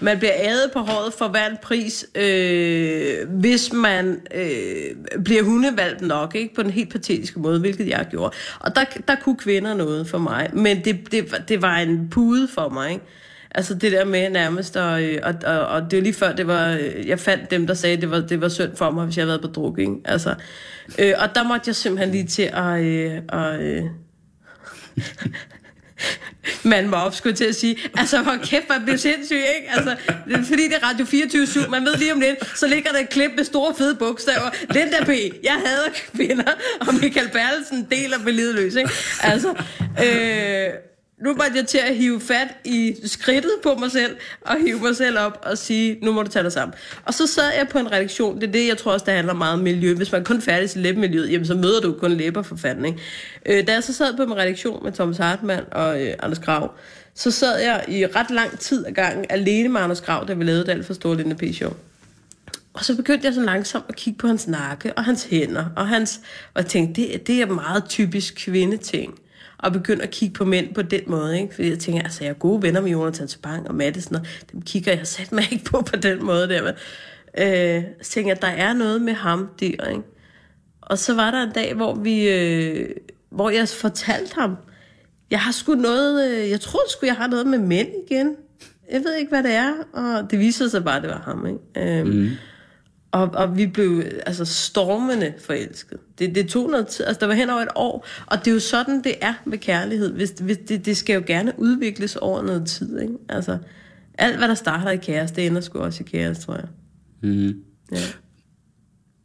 Man bliver ædet på håret for hver en pris, øh, hvis man øh, bliver hundevalgt nok, ikke? på den helt patetiske måde, hvilket jeg gjorde. Og der, der kunne kvinder noget for mig. Men det, det, var- det var en pude for mig, ikke? Altså det der med nærmest, og, og, og, og det var lige før, det var, øh, jeg fandt dem, der sagde, det var, det var synd for mig, hvis jeg havde været på druk, ikke? Altså, øh, og der måtte jeg simpelthen lige til at... Øh, og, øh, man var op, skulle til at sige. Altså, hvor kæft, man blev sindssyg, ikke? Altså, det er, fordi det er Radio 24 man ved lige om lidt, så ligger der et klip med store fede bogstaver. Linda P., jeg hader kvinder, og Michael Bertelsen deler med lidløs, ikke? Altså, øh, nu var jeg til at hive fat i skridtet på mig selv, og hive mig selv op og sige, nu må du tage dig sammen. Og så sad jeg på en redaktion, det er det, jeg tror også, det handler meget om miljø. Hvis man kun færdes i læbemiljøet, jamen så møder du kun læber for fanden, ikke? Øh, da jeg så sad på en redaktion med Thomas Hartmann og øh, Anders Grav, så sad jeg i ret lang tid ad gangen alene med Anders Grav, da vi lavede det alt for store Linda P-show. Og så begyndte jeg så langsomt at kigge på hans nakke og hans hænder, og, hans, og jeg tænkte, det, det er meget typisk kvindeting. Og begynde at kigge på mænd på den måde, ikke? Fordi jeg tænker, altså jeg er gode venner med Jonathan Spang og Madison, og dem kigger jeg sat mig ikke på på den måde der. Men, øh, så tænker jeg, der er noget med ham der, ikke? Og så var der en dag, hvor vi, øh, hvor jeg fortalte ham, jeg har sgu noget, øh, jeg tror sgu, jeg har noget med mænd igen. Jeg ved ikke, hvad det er, og det viser sig bare, at det var ham, ikke? Øh, mm og, og vi blev altså stormende forelsket. Det, det tog noget tid, altså der var hen over et år, og det er jo sådan, det er med kærlighed. Hvis, hvis det, det skal jo gerne udvikles over noget tid, ikke? Altså, alt hvad der starter i kæreste, det ender sgu også i kæreste, tror jeg. Mm-hmm. Ja.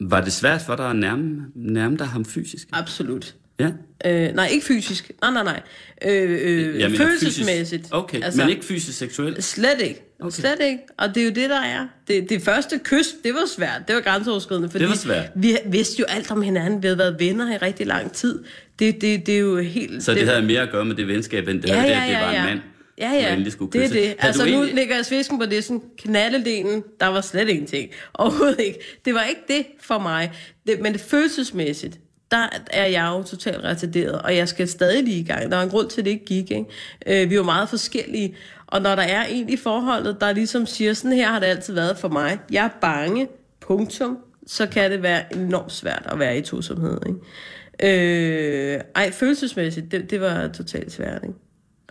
Var det svært for dig at nærme, nærme dig ham fysisk? Absolut. Ja. Øh, nej, ikke fysisk. Nej, nej, nej. Øh, øh, Jeg følelsesmæssigt. Fysisk. Okay, altså, men ikke fysisk seksuelt? Slet ikke. Okay. Slet ikke. Og det er jo det, der er. Det, det første kys, det var svært. Det var grænseoverskridende. Fordi Det var svært. Vi vidste jo alt om hinanden. Vi havde været venner i rigtig lang tid. Det, det, det er jo helt... Så det, havde mere at gøre med det venskab, end det ja, havde det, ja, at det ja, var ja. en mand, Ja, ja, det er det. Havde Altså, nu egentlig- ligger jeg svisken på det, sådan knaldedelen, der var slet ingenting. Overhovedet ikke. Det var ikke det for mig. Det, men det følelsesmæssigt, der er jeg jo totalt retarderet, og jeg skal stadig lige i gang. Der er en grund til, at det ikke gik. Ikke? Øh, vi er jo meget forskellige, og når der er en i forholdet, der ligesom siger, sådan her har det altid været for mig. Jeg er bange, punktum, så kan det være enormt svært at være i tosomhed. Ikke? Øh, ej, følelsesmæssigt, det, det var totalt svært. Ikke?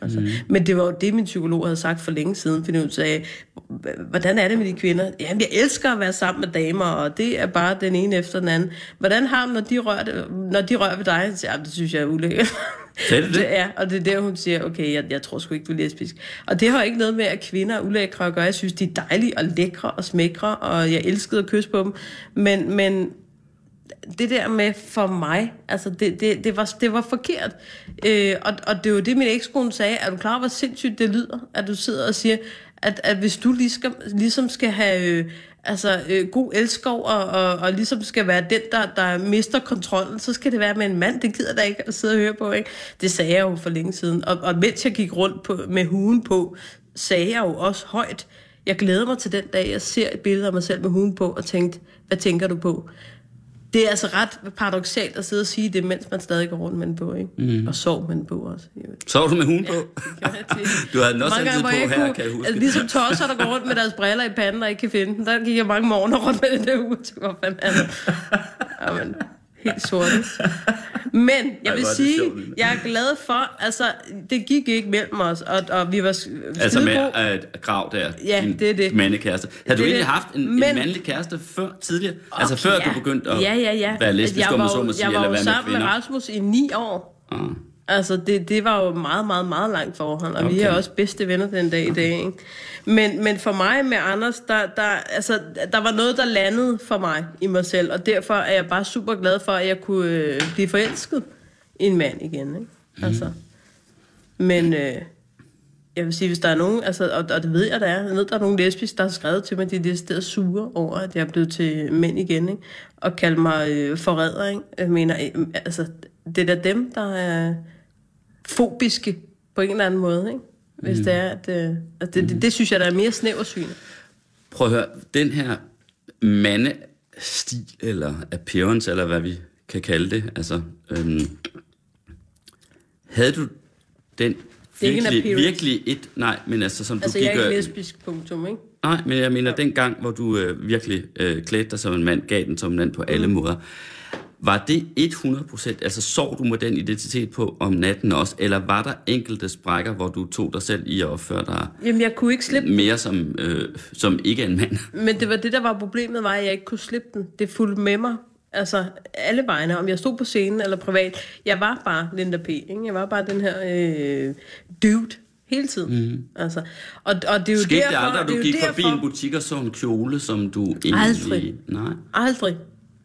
Altså, mm. Men det var jo det, min psykolog havde sagt for længe siden, fordi hun sagde, hvordan er det med de kvinder? Jamen, jeg elsker at være sammen med damer, og det er bare den ene efter den anden. Hvordan har man, når de rører, når de rører ved dig? Så, Jamen, det synes jeg er ulækkert. Sagde det? Det er, og det er der, hun siger, okay, jeg, jeg tror sgu ikke, du er lesbisk. Og det har ikke noget med, at kvinder er ulækre at gøre. Jeg synes, de er dejlige og lækre og smækre, og jeg elskede at kysse på dem. Men, men det der med for mig, altså det, det, det, var, det var forkert. Øh, og, og det var det, min ekskone sagde. Er du klar over, hvor sindssygt det lyder, at du sidder og siger, at, at hvis du ligesom, ligesom skal have øh, altså, øh, god elskov, og, og, og ligesom skal være den, der, der mister kontrollen, så skal det være med en mand. Det gider der ikke at sidde og høre på, ikke? Det sagde jeg jo for længe siden. Og, og mens jeg gik rundt på, med huen på, sagde jeg jo også højt, jeg glæder mig til den dag, jeg ser et billede af mig selv med huen på, og tænkte, hvad tænker du på? Det er altså ret paradoxalt at sidde og sige det, mens man stadig går rundt med den på, ikke? Mm. Og sov med den på også. Sov du med hunden på? jeg tit. Du havde den også altid på her, kunne, kan jeg huske. Altså, ligesom tosser, der går rundt med deres briller i panden og ikke kan finde den. Der gik jeg mange morgener rundt med den der uge. Så hvor fanden det? Jamen, helt sort. Men jeg vil sige, sjovt, jeg er glad for, altså, det gik ikke mellem os, og, og vi var s- Altså med et grav der, Ja, din det er det. mandekæreste. Havde du Det egentlig haft en, Men- en mandlig kæreste før tidligere? Altså før ja. du begyndte at ja, ja, ja. være lesbisk, jeg om var, så må sige, Jeg var eller være med sammen med kvinder? Rasmus i ni år. Ah. Altså, det, det var jo meget, meget, meget langt forhold, og okay. vi er også bedste venner den dag i dag, ikke? Men, men for mig med Anders, der, der, altså, der var noget, der landede for mig i mig selv, og derfor er jeg bare super glad for, at jeg kunne øh, blive forelsket i en mand igen, ikke? Altså. Men øh, jeg vil sige, hvis der er nogen, altså, og, og det ved jeg, der er, jeg ved, der er nogen lesbisk, der har skrevet til mig, at de er decideret sure over, at jeg er blevet til mænd igen, ikke? Og kaldt mig øh, forræder, ikke? Jeg mener, øh, altså, det er da dem, der er fobiske på en eller anden måde, ikke? Hvis mm. det er, at, øh, at det, det, det, synes jeg, der er mere snæversyn. Prøv at høre, den her mandestil, eller appearance, eller hvad vi kan kalde det, altså, øhm, havde du den er virkelig, virkelig et, nej, men altså som Altså, du jeg gik... er ikke lesbisk, punktum, ikke? Nej, men jeg mener, den gang, hvor du øh, virkelig øh, klædte dig som en mand, gav den som en mand på alle måder, var det 100%, altså sov du med den identitet på om natten også, eller var der enkelte sprækker, hvor du tog dig selv i at opføre dig Jamen, jeg kunne ikke slippe mere som, øh, som ikke en mand? Men det var det, der var problemet, var, at jeg ikke kunne slippe den. Det fulgte med mig. Altså, alle vegne. Om jeg stod på scenen eller privat. Jeg var bare Linda P. Ikke? Jeg var bare den her øh, dude hele tiden. Mm. Altså, og, og det er jo Skete derfor... det aldrig, at det du jo gik derfor, forbi en butik og så en kjole, som du egentlig... Aldrig. Nej. Aldrig.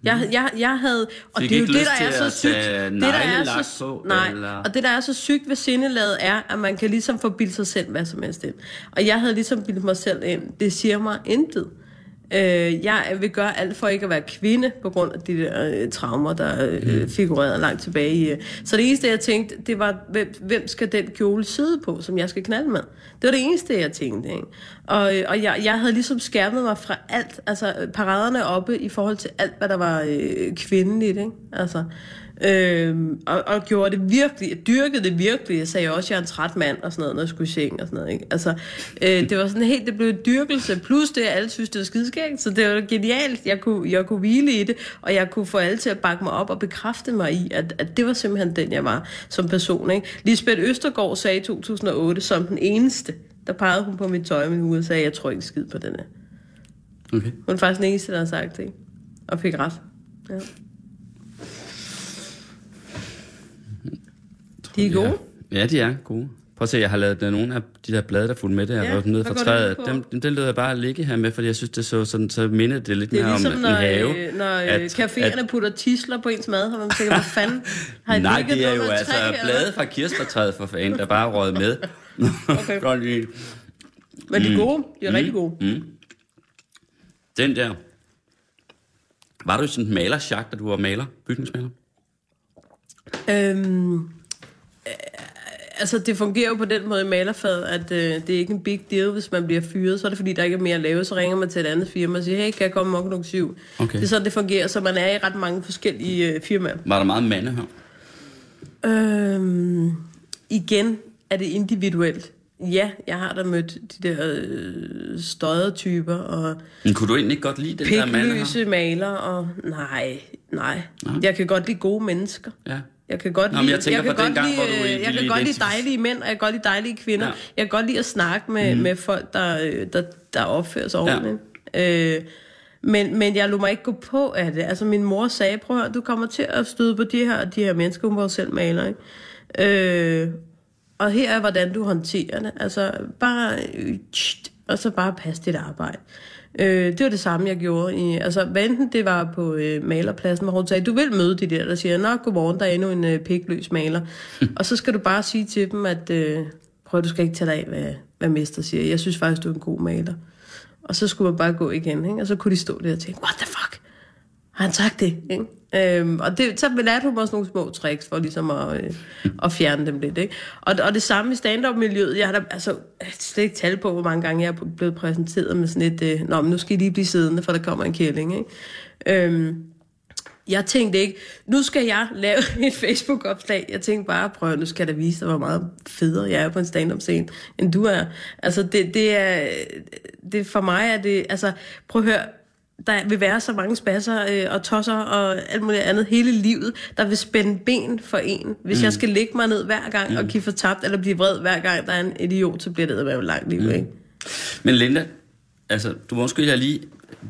Jeg, jeg, jeg havde, og det er jo det, der er så sygt. Det, der er så, på, nej, eller- og det, der er så sygt ved sindelaget, er, at man kan ligesom forbilde sig selv hvad som helst ind. Og jeg havde ligesom bildet mig selv ind. Det siger mig intet. Øh, jeg vil gøre alt for ikke at være kvinde, på grund af de der øh, traumer, der øh, figurerede langt tilbage i. Øh. Så det eneste, jeg tænkte, det var, hvem, hvem skal den kjole sidde på, som jeg skal knalde med? Det var det eneste, jeg tænkte. Ikke? Og, øh, og jeg, jeg havde ligesom skærmet mig fra alt, altså paraderne oppe i forhold til alt, hvad der var øh, kvindeligt. Ikke? Altså, Øhm, og, og gjorde det virkelig, jeg dyrkede det virkelig. Jeg sagde også, at jeg er en træt mand og sådan noget, når jeg skulle i seng og sådan noget. Ikke? Altså, øh, det var sådan helt, det blev en dyrkelse, plus det, at alle synes, det var skideskægt. Så det var genialt. Jeg kunne, jeg kunne hvile i det, og jeg kunne få alle til at bakke mig op og bekræfte mig i, at, at det var simpelthen den, jeg var som person. Ikke? Lisbeth Østergaard sagde i 2008, som den eneste, der pegede hun på mit tøj med ude og sagde, jeg tror ikke skid på den her. Okay. Hun er faktisk den eneste, der har sagt det, og fik ret. Ja. De er gode. Ja. ja, de er gode. Prøv at se, jeg har lavet øh, nogle af de der blade, der fulgte med der, Ja, ja, nede hvad fra det træet. Dem, dem, den lød jeg bare ligge her med, fordi jeg synes, det så sådan, så mindede det lidt Det er mere ligesom, om når, en have. øh, når at, caféerne putter tisler på ens mad, og man tænker, hvad fanden har I Nej, ligget det er jo altså træ, eller blade fra kirsebærtræet for fanden, der bare røget med. Okay. Godt lige. Men de er gode. De er mm. rigtig gode. Mm. Den der. Var du sådan en malersjagt, da du var maler, bygningsmaler? Øhm, øh, altså, det fungerer jo på den måde i malerfaget, at øh, det er ikke en big deal, hvis man bliver fyret. Så er det, fordi der ikke er mere at lave. Så ringer man til et andet firma og siger, hey, kan jeg komme op klokken syv? Okay. Det er sådan, det fungerer. Så man er i ret mange forskellige øh, firmaer. Var der meget mande her? Øhm, igen er det individuelt. Ja, jeg har da mødt de der øh, støjede typer og Men kunne du egentlig ikke godt lide den der mand her? maler og nej, nej. Nej. Jeg kan godt lide gode mennesker. Ja. Jeg kan godt Nå, lide, men jeg tænker kan godt gang, lide, jeg kan godt lide dejlige mænd, og jeg kan godt lide dejlige kvinder. Ja. Ja. Jeg kan godt lide at snakke med, mm. med folk, der, øh, der, der opfører sig Ja. ordentligt. Øh, men, men jeg lå mig ikke gå på af det. Altså min mor sagde, prøv at høre, du kommer til at støde på de her, de her mennesker, hun var selv maler, ikke? Øh, og her er, hvordan du håndterer det. Altså, bare... Øh, tst, og så bare passe dit arbejde. Øh, det var det samme, jeg gjorde. I, altså, hvad enten det var på øh, malerpladsen, hvor hun sagde, du vil møde de der, der siger, nå, godmorgen, der er endnu en øh, pikløs maler. og så skal du bare sige til dem, at øh, prøv, du skal ikke tage dig af, hvad, hvad mester siger. Jeg synes faktisk, du er en god maler. Og så skulle man bare gå igen, ikke? og så kunne de stå der og tænke, what the fuck? Har han sagt det? Ikke? Øhm, og det, så lærte hun også nogle små tricks for ligesom at, øh, at fjerne dem lidt. Ikke? Og, og det samme i stand-up-miljøet. Jeg har da altså, slet ikke tal på, hvor mange gange jeg er blevet præsenteret med sådan et, øh, Nå, men nu skal I lige blive siddende, for der kommer en kælling. Ikke? Øhm, jeg tænkte ikke, nu skal jeg lave et Facebook-opslag. Jeg tænkte bare, prøv nu skal jeg da vise dig, hvor meget federe jeg er på en stand-up-scene, end du er. Altså, det, det er, det, for mig er det, altså, prøv at høre, der vil være så mange spasser øh, og tosser og alt muligt andet hele livet, der vil spænde ben for en. Hvis mm. jeg skal lægge mig ned hver gang mm. og give for tabt, eller blive vred hver gang, der er en idiot, så bliver det et langt liv, mm. ikke? Men Linda, altså, du må undskylde, jeg lige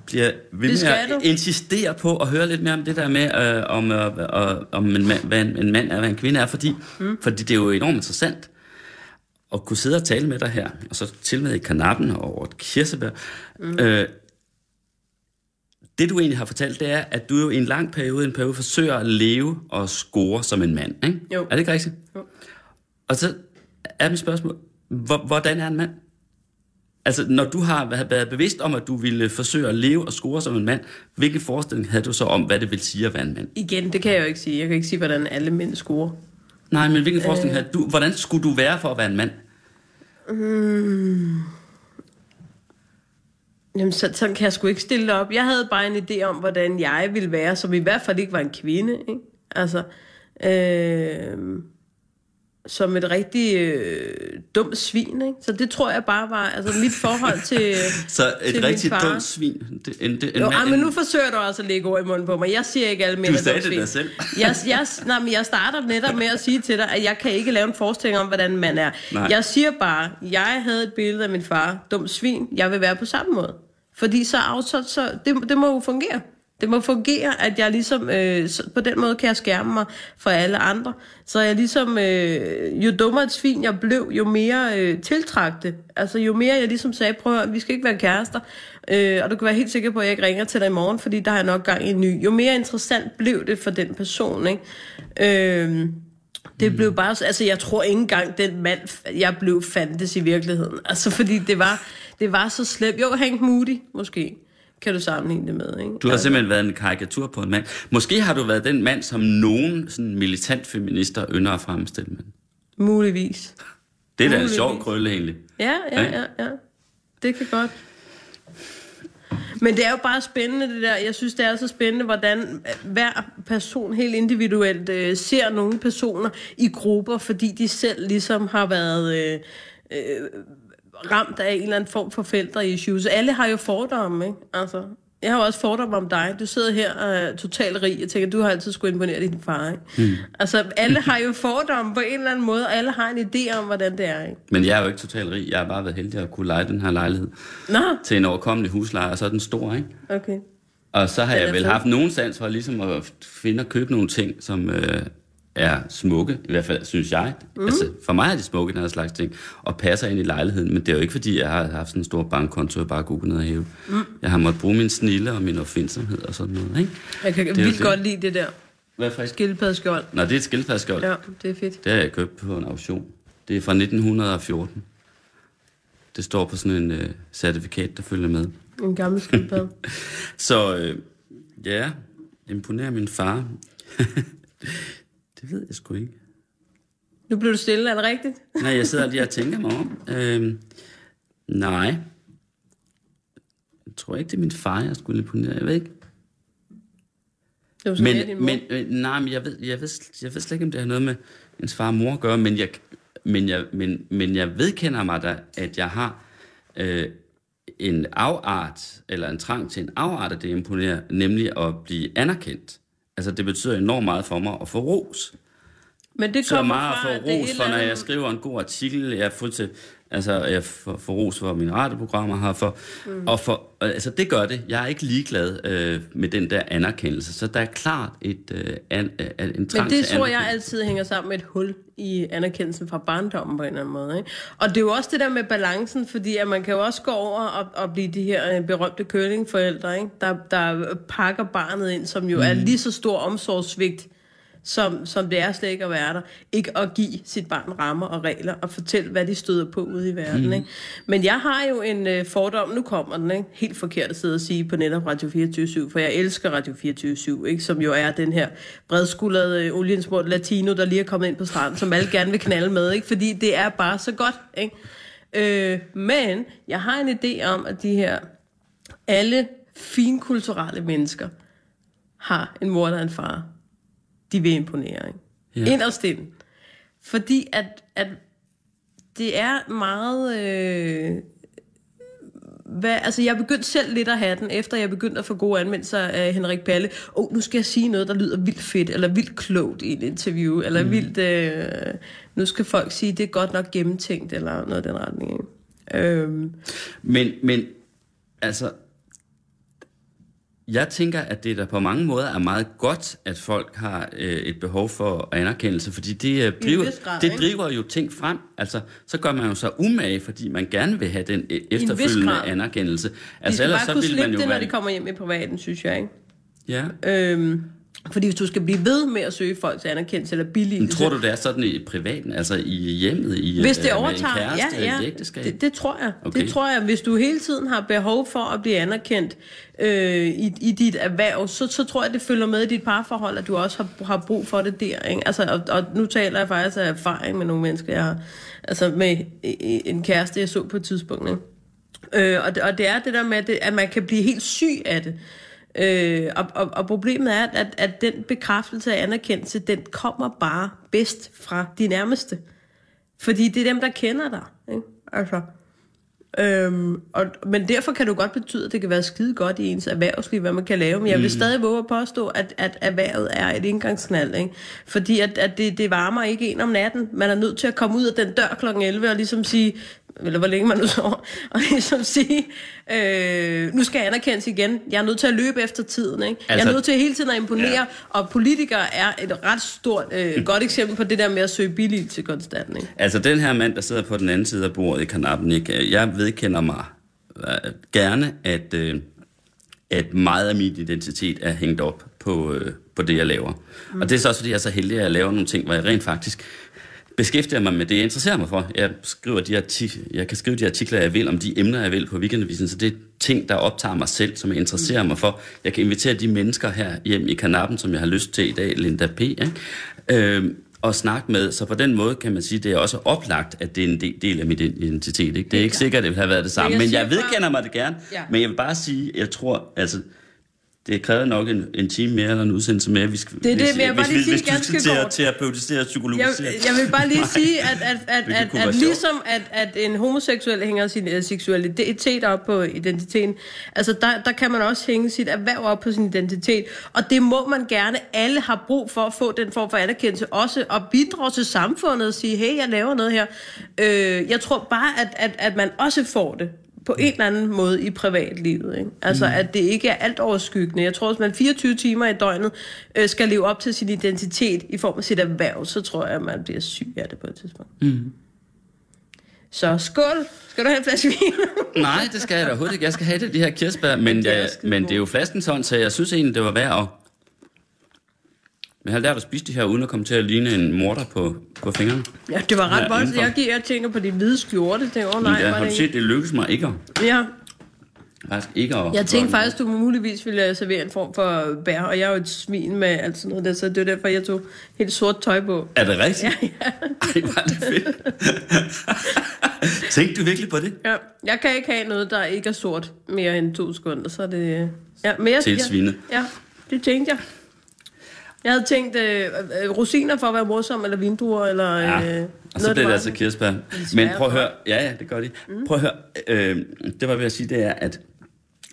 bliver ved med at insistere på at høre lidt mere om det der med, øh, om, øh, øh, om en, mand, hvad en, en mand er, hvad en kvinde er, fordi, mm. fordi det er jo enormt interessant at kunne sidde og tale med dig her, og så til med i kanappen og over et kirsebær. Mm. Øh, det du egentlig har fortalt, det er, at du jo i en lang periode, en periode, forsøger at leve og score som en mand. Ikke? Jo. Er det ikke rigtigt? Jo. Og så er mit spørgsmål, hvordan er en mand? Altså, når du har været bevidst om, at du ville forsøge at leve og score som en mand, hvilken forestilling havde du så om, hvad det vil sige at være en mand? Igen, det kan jeg jo ikke sige. Jeg kan ikke sige, hvordan alle mænd scorer. Nej, men hvilken forestilling øh... havde du? Hvordan skulle du være for at være en mand? Mm. Jamen, så, sådan kan jeg sgu ikke stille det op. Jeg havde bare en idé om, hvordan jeg ville være, som i hvert fald ikke var en kvinde. Ikke? Altså, øh, som et rigtig øh, dumt svin. Ikke? Så det tror jeg bare var altså mit forhold til Så et til rigtig dumt svin? Det, en, det, en jo, mand, ej, men nu forsøger du også at lægge ord i munden på mig. Jeg siger ikke alle mænd Du sagde dumt det da selv. jeg, jeg, nej, men jeg starter netop med at sige til dig, at jeg kan ikke lave en forestilling om, hvordan man er. Nej. Jeg siger bare, jeg havde et billede af min far, dum svin, jeg vil være på samme måde. Fordi så, så, så det, det må jo fungere. Det må fungere, at jeg ligesom, øh, på den måde kan jeg skærme mig fra alle andre. Så jeg ligesom, øh, jo dummere et svin jeg blev, jo mere øh, tiltrakte. Altså jo mere jeg ligesom sagde, prøv at vi skal ikke være kærester. Øh, og du kan være helt sikker på, at jeg ikke ringer til dig i morgen, fordi der har jeg nok gang i en ny. Jo mere interessant blev det for den person, ikke? Øh, det blev bare, altså jeg tror ikke engang den mand, jeg blev fandtes i virkeligheden. Altså fordi det var, det var så slemt. Jo, Hank Moody måske kan du sammenligne det med. Ikke? Du har altså, simpelthen været en karikatur på en mand. Måske har du været den mand, som nogen sådan militant feminister ynder at fremstille med. Muligvis. Det er da en sjov krølle egentlig. Ja, ja, ja, ja. Det kan godt. Men det er jo bare spændende det der. Jeg synes, det er så spændende, hvordan hver person helt individuelt øh, ser nogle personer i grupper, fordi de selv ligesom har været øh, øh, ramt af en eller anden form for felter-issues. Alle har jo fordomme, ikke? Altså, jeg har jo også fordomme om dig. Du sidder her og er totalt rig. Jeg tænker, du har altid skulle imponere din far, ikke? Mm. Altså, alle har jo fordomme på en eller anden måde, og alle har en idé om, hvordan det er, ikke? Men jeg er jo ikke totalt rig. Jeg har bare været heldig at kunne lege den her lejlighed Nå, til en overkommelig husleje, og så er den stor, ikke? okay. Og så har Den jeg vel fed. haft nogen sans for ligesom at finde og købe nogle ting, som øh, er smukke, i hvert fald synes jeg. Mm. Altså, for mig er de smukke, den her slags ting, og passer ind i lejligheden, men det er jo ikke, fordi jeg har haft sådan en stor bankkonto, jeg bare kunne gå ned og hæve. Mm. Jeg har måttet bruge min snille og min opfindsomhed og sådan noget, ikke? Jeg kan jo vildt det. godt lide det der Hvad er skildpaddeskjold. Nå, det er et skildpadskjold. Ja, det er fedt. Det har jeg købt på en auktion. Det er fra 1914. Det står på sådan en øh, certifikat, der følger med. En gammel skildpadde. Så øh, ja, imponerer min far. det ved jeg sgu ikke. nu blev du stille, er det rigtigt? Nej, jeg sidder lige og tænker mig om. Øhm, nej. Jeg tror ikke, det er min far, jeg skulle imponere. Jeg ved ikke. Det var din Men, mor. men øh, nej, men jeg ved, jeg, ved, jeg ved slet ikke, om det har noget med ens far og mor at gøre, men jeg, men jeg, men, men jeg vedkender mig da, at jeg har øh, en afart, eller en trang til en afart af det imponerer, nemlig at blive anerkendt. Altså, det betyder enormt meget for mig at få ros. Men det så kommer meget fra, at få ros for, når jeg skriver en god artikel. Jeg er fuldstændig, altså, jeg får, får ros for mine radioprogrammer her. For, mm. Og for, altså, det gør det. Jeg er ikke ligeglad øh, med den der anerkendelse. Så der er klart et, øh, an, øh, en trang Men det tror jeg altid hænger sammen med et hul i anerkendelsen fra barndommen på en eller anden måde. Ikke? Og det er jo også det der med balancen, fordi at man kan jo også gå over og, og blive de her øh, berømte curlingforældre, ikke? Der, der pakker barnet ind, som jo mm. er lige så stor omsorgssvigt, som, som det er slet ikke at være der. Ikke at give sit barn rammer og regler og fortælle, hvad de støder på ude i verden. Mm. Ikke? Men jeg har jo en øh, fordom, nu kommer den, ikke? helt forkert at sidde og sige på netop Radio 24 for jeg elsker Radio 24 ikke? som jo er den her bredskuldrede, øh, oliensmurt latino, der lige er kommet ind på stranden, som alle gerne vil knalde med, ikke? fordi det er bare så godt. Ikke? Øh, men jeg har en idé om, at de her alle finkulturelle mennesker har en mor eller en far, de vil imponere. Ikke? Ja. Inderst inden. Fordi at, at det er meget... Øh, hvad, altså jeg begyndte selv lidt at have den, efter jeg begyndte at få gode anmeldelser af Henrik Palle. Åh, oh, nu skal jeg sige noget, der lyder vildt fedt, eller vildt klogt i et interview, eller mm. vildt... Øh, nu skal folk sige, det er godt nok gennemtænkt, eller noget af den retning. Ikke? Øhm, Men, men altså, jeg tænker, at det der på mange måder er meget godt, at folk har øh, et behov for anerkendelse, fordi det, øh, driver, grad, det driver jo ting frem. Altså, så gør man jo så umage, fordi man gerne vil have den øh, efterfølgende anerkendelse. de Altså, skal ellers bare så kunne vil slippe man jo det, når være... de kommer hjem i privaten, synes jeg. Ikke? Ja. Øhm, fordi hvis du skal blive ved med at søge folks anerkendelse eller billige... Men tror du, det er sådan i privaten, altså i hjemmet, i, Hvis det øh, med overtager, en kæreste, ja, ja, et ægteskab? det, det tror jeg. Okay. Det tror jeg. Hvis du hele tiden har behov for at blive anerkendt øh, i, i dit erhverv, så, så tror jeg, det følger med i dit parforhold, at du også har, har brug for det der. Ikke? Altså, og, og nu taler jeg faktisk af erfaring med nogle mennesker, jeg har, altså med en kæreste, jeg så på et tidspunkt. Ikke? Øh, og, det, og det er det der med, at, det, at man kan blive helt syg af det. Øh, og, og, og problemet er, at, at den bekræftelse af anerkendelse, den kommer bare bedst fra de nærmeste. Fordi det er dem, der kender dig. Ikke? Altså, øhm, og, men derfor kan det jo godt betyde, at det kan være skide godt i ens erhvervsliv, hvad man kan lave. Men jeg vil stadig våge at påstå, at, at erhvervet er et indgangsknald. Ikke? Fordi at, at det, det varmer ikke en om natten. Man er nødt til at komme ud af den dør kl. 11 og ligesom sige, eller hvor længe man nu sover, og ligesom sige, øh, nu skal jeg anerkendes igen. Jeg er nødt til at løbe efter tiden. Ikke? Altså, jeg Altså- er nødt til hele tiden at imponere, ja. og politikere er et ret stort, øh, godt eksempel på det der med at søge billigt til konstant. Ikke? Altså, den her mand, der sidder på den anden side af bordet i kanappen, ikke? jeg vedkender mig øh, gerne, at, øh, at meget af min identitet er hængt op på, øh, på det, jeg laver. Mm. Og det er så også, fordi jeg er så heldig, at jeg laver nogle ting, hvor jeg rent faktisk beskæftiger mig med det, jeg interesserer mig for. Jeg, skriver de artik- jeg kan skrive de artikler, jeg vil, om de emner, jeg vil på weekendavisen, så det er ting, der optager mig selv, som jeg interesserer mig for. Jeg kan invitere de mennesker her hjem i kanappen, som jeg har lyst til i dag, Linda P., ikke? Øhm, og snakke med, så på den måde kan man sige, det er også oplagt, at det er en del, del af min identitet. Ikke? Det er ikke sikkert, at det vil have været det samme, men jeg vedkender mig det gerne. Men jeg vil bare sige, jeg tror, altså, det kræver nok en, en time mere eller en udsendelse mere. Vi skal, Det er det, hvis, jeg vil bare hvis, lige sige hvis, hvis ganske du skal til at terapeutisere og Jeg, psykologisere. jeg vil bare lige sige, at, at, at, at, at sjovt. ligesom at, at en homoseksuel hænger sin uh, seksualitet op på identiteten, altså der, der kan man også hænge sit erhverv op på sin identitet, og det må man gerne. Alle har brug for at få den form for anerkendelse, også at bidrage til samfundet og sige, hey, jeg laver noget her. Øh, jeg tror bare, at, at, at man også får det på en eller anden måde i privatlivet. Ikke? Altså, mm. at det ikke er alt overskyggende. Jeg tror, at man 24 timer i døgnet øh, skal leve op til sin identitet i form af sit erhverv, så tror jeg, at man bliver syg af det på et tidspunkt. Mm. Så skål! Skal du have en flaske vin? Nej, det skal jeg da overhovedet ikke. Jeg skal have det, de her kirsebær, men, det er jeg, skide men det er jo flaskens hånd, så jeg synes egentlig, det var værd at... Men jeg har lært at spise de her, uden at komme til at ligne en morter på, på fingrene. ja, det var ret voldsomt. Jeg, giver- jeg tænker på de hvide skjorte. Det var, Men nej, ja, har du det set, det lykkedes mig ikke at... Ja, Faktisk ikke at... jeg tænkte faktisk, du muligvis ville servere en form for bær, og jeg er jo et svin med alt sådan noget der, så det var derfor, jeg tog helt sort tøj på. Er det rigtigt? Ja, ja. Ej, var det fedt. Tænkte du virkelig på det? ja. Jeg kan ikke have noget, der ikke er sort mere end to sekunder, så er det... Ja, mere, Til svinet. Ja, ja, det tænkte jeg. Jeg havde tænkt øh, øh, rosiner for at være morsom, eller vindruer, eller... Ja, Øh, og så der det altså kirsebær. Men prøv at høre, ja, ja, det gør de. Mm. Prøv at høre, øh, det var ved at sige, det er, at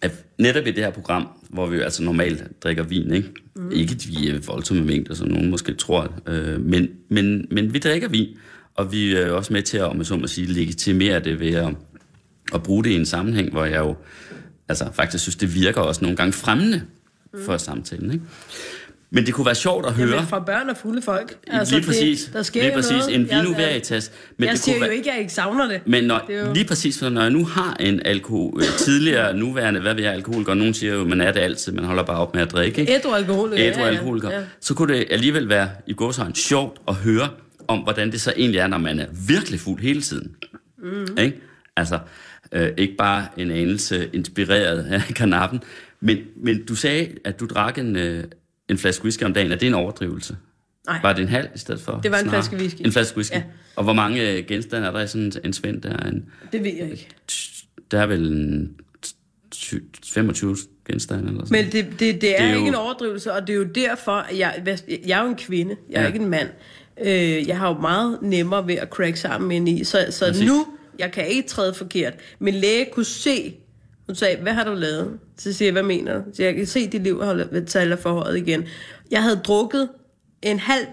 at netop i det her program, hvor vi jo altså normalt drikker vin, ikke? Mm. Ikke vi er voldsomme mængder, som nogen måske tror, øh, men, men, men vi drikker vin, og vi er også med til at, om så må sige, legitimere det ved at, at bruge det i en sammenhæng, hvor jeg jo altså, faktisk synes, det virker også nogle gange fremmende for samtalen. Ikke? Men det kunne være sjovt at høre. Jamen, fra børn og fulde folk. Altså, lige præcis. Det, der sker lige præcis. noget. En vino jeg, veritas. Men jeg det siger kunne jo være, ikke, at jeg ikke savner det. Men når, Det jo- lige præcis, for når jeg nu har en alkohol, øh, tidligere, nuværende, hvad vil jeg, alkoholiker, nogen siger jo, man er det altid, man holder bare op med at drikke, ikke? Ædru alkohol. Ædru alkoholiker, Ja. så kunne det alligevel være i gåsøjne sjovt at høre om, hvordan det så egentlig er, når man er virkelig fuld hele tiden. Mm. Ikke? Altså, øh, ikke bare en anelse inspireret af kanappen, men, men du sagde, at du drak en, øh, en flaske whisky om dagen. Er det en overdrivelse? Nej. Var det en halv i stedet for? Det var en snarere? flaske whisky. En flaske whisky. Ja. Og hvor mange øh, genstande er der i sådan en svend? Der er, en, Det ved jeg ikke. der er vel en 25 genstande eller sådan Men det, det, det er, Det er jo- ikke en overdrivelse, og det er jo derfor, at jeg, jeg er jo en kvinde, jeg er Ja. ikke en mand. Øh, jeg har jo meget nemmere ved at crack sammen ind i, så, så Præcis. nu, jeg kan ikke træde forkert. Min læge kunne se, hun sagde, hvad har du lavet? Så siger jeg, hvad mener du? Så jeg kan se, at dit liv har taler forhøjet igen. Jeg havde drukket en halv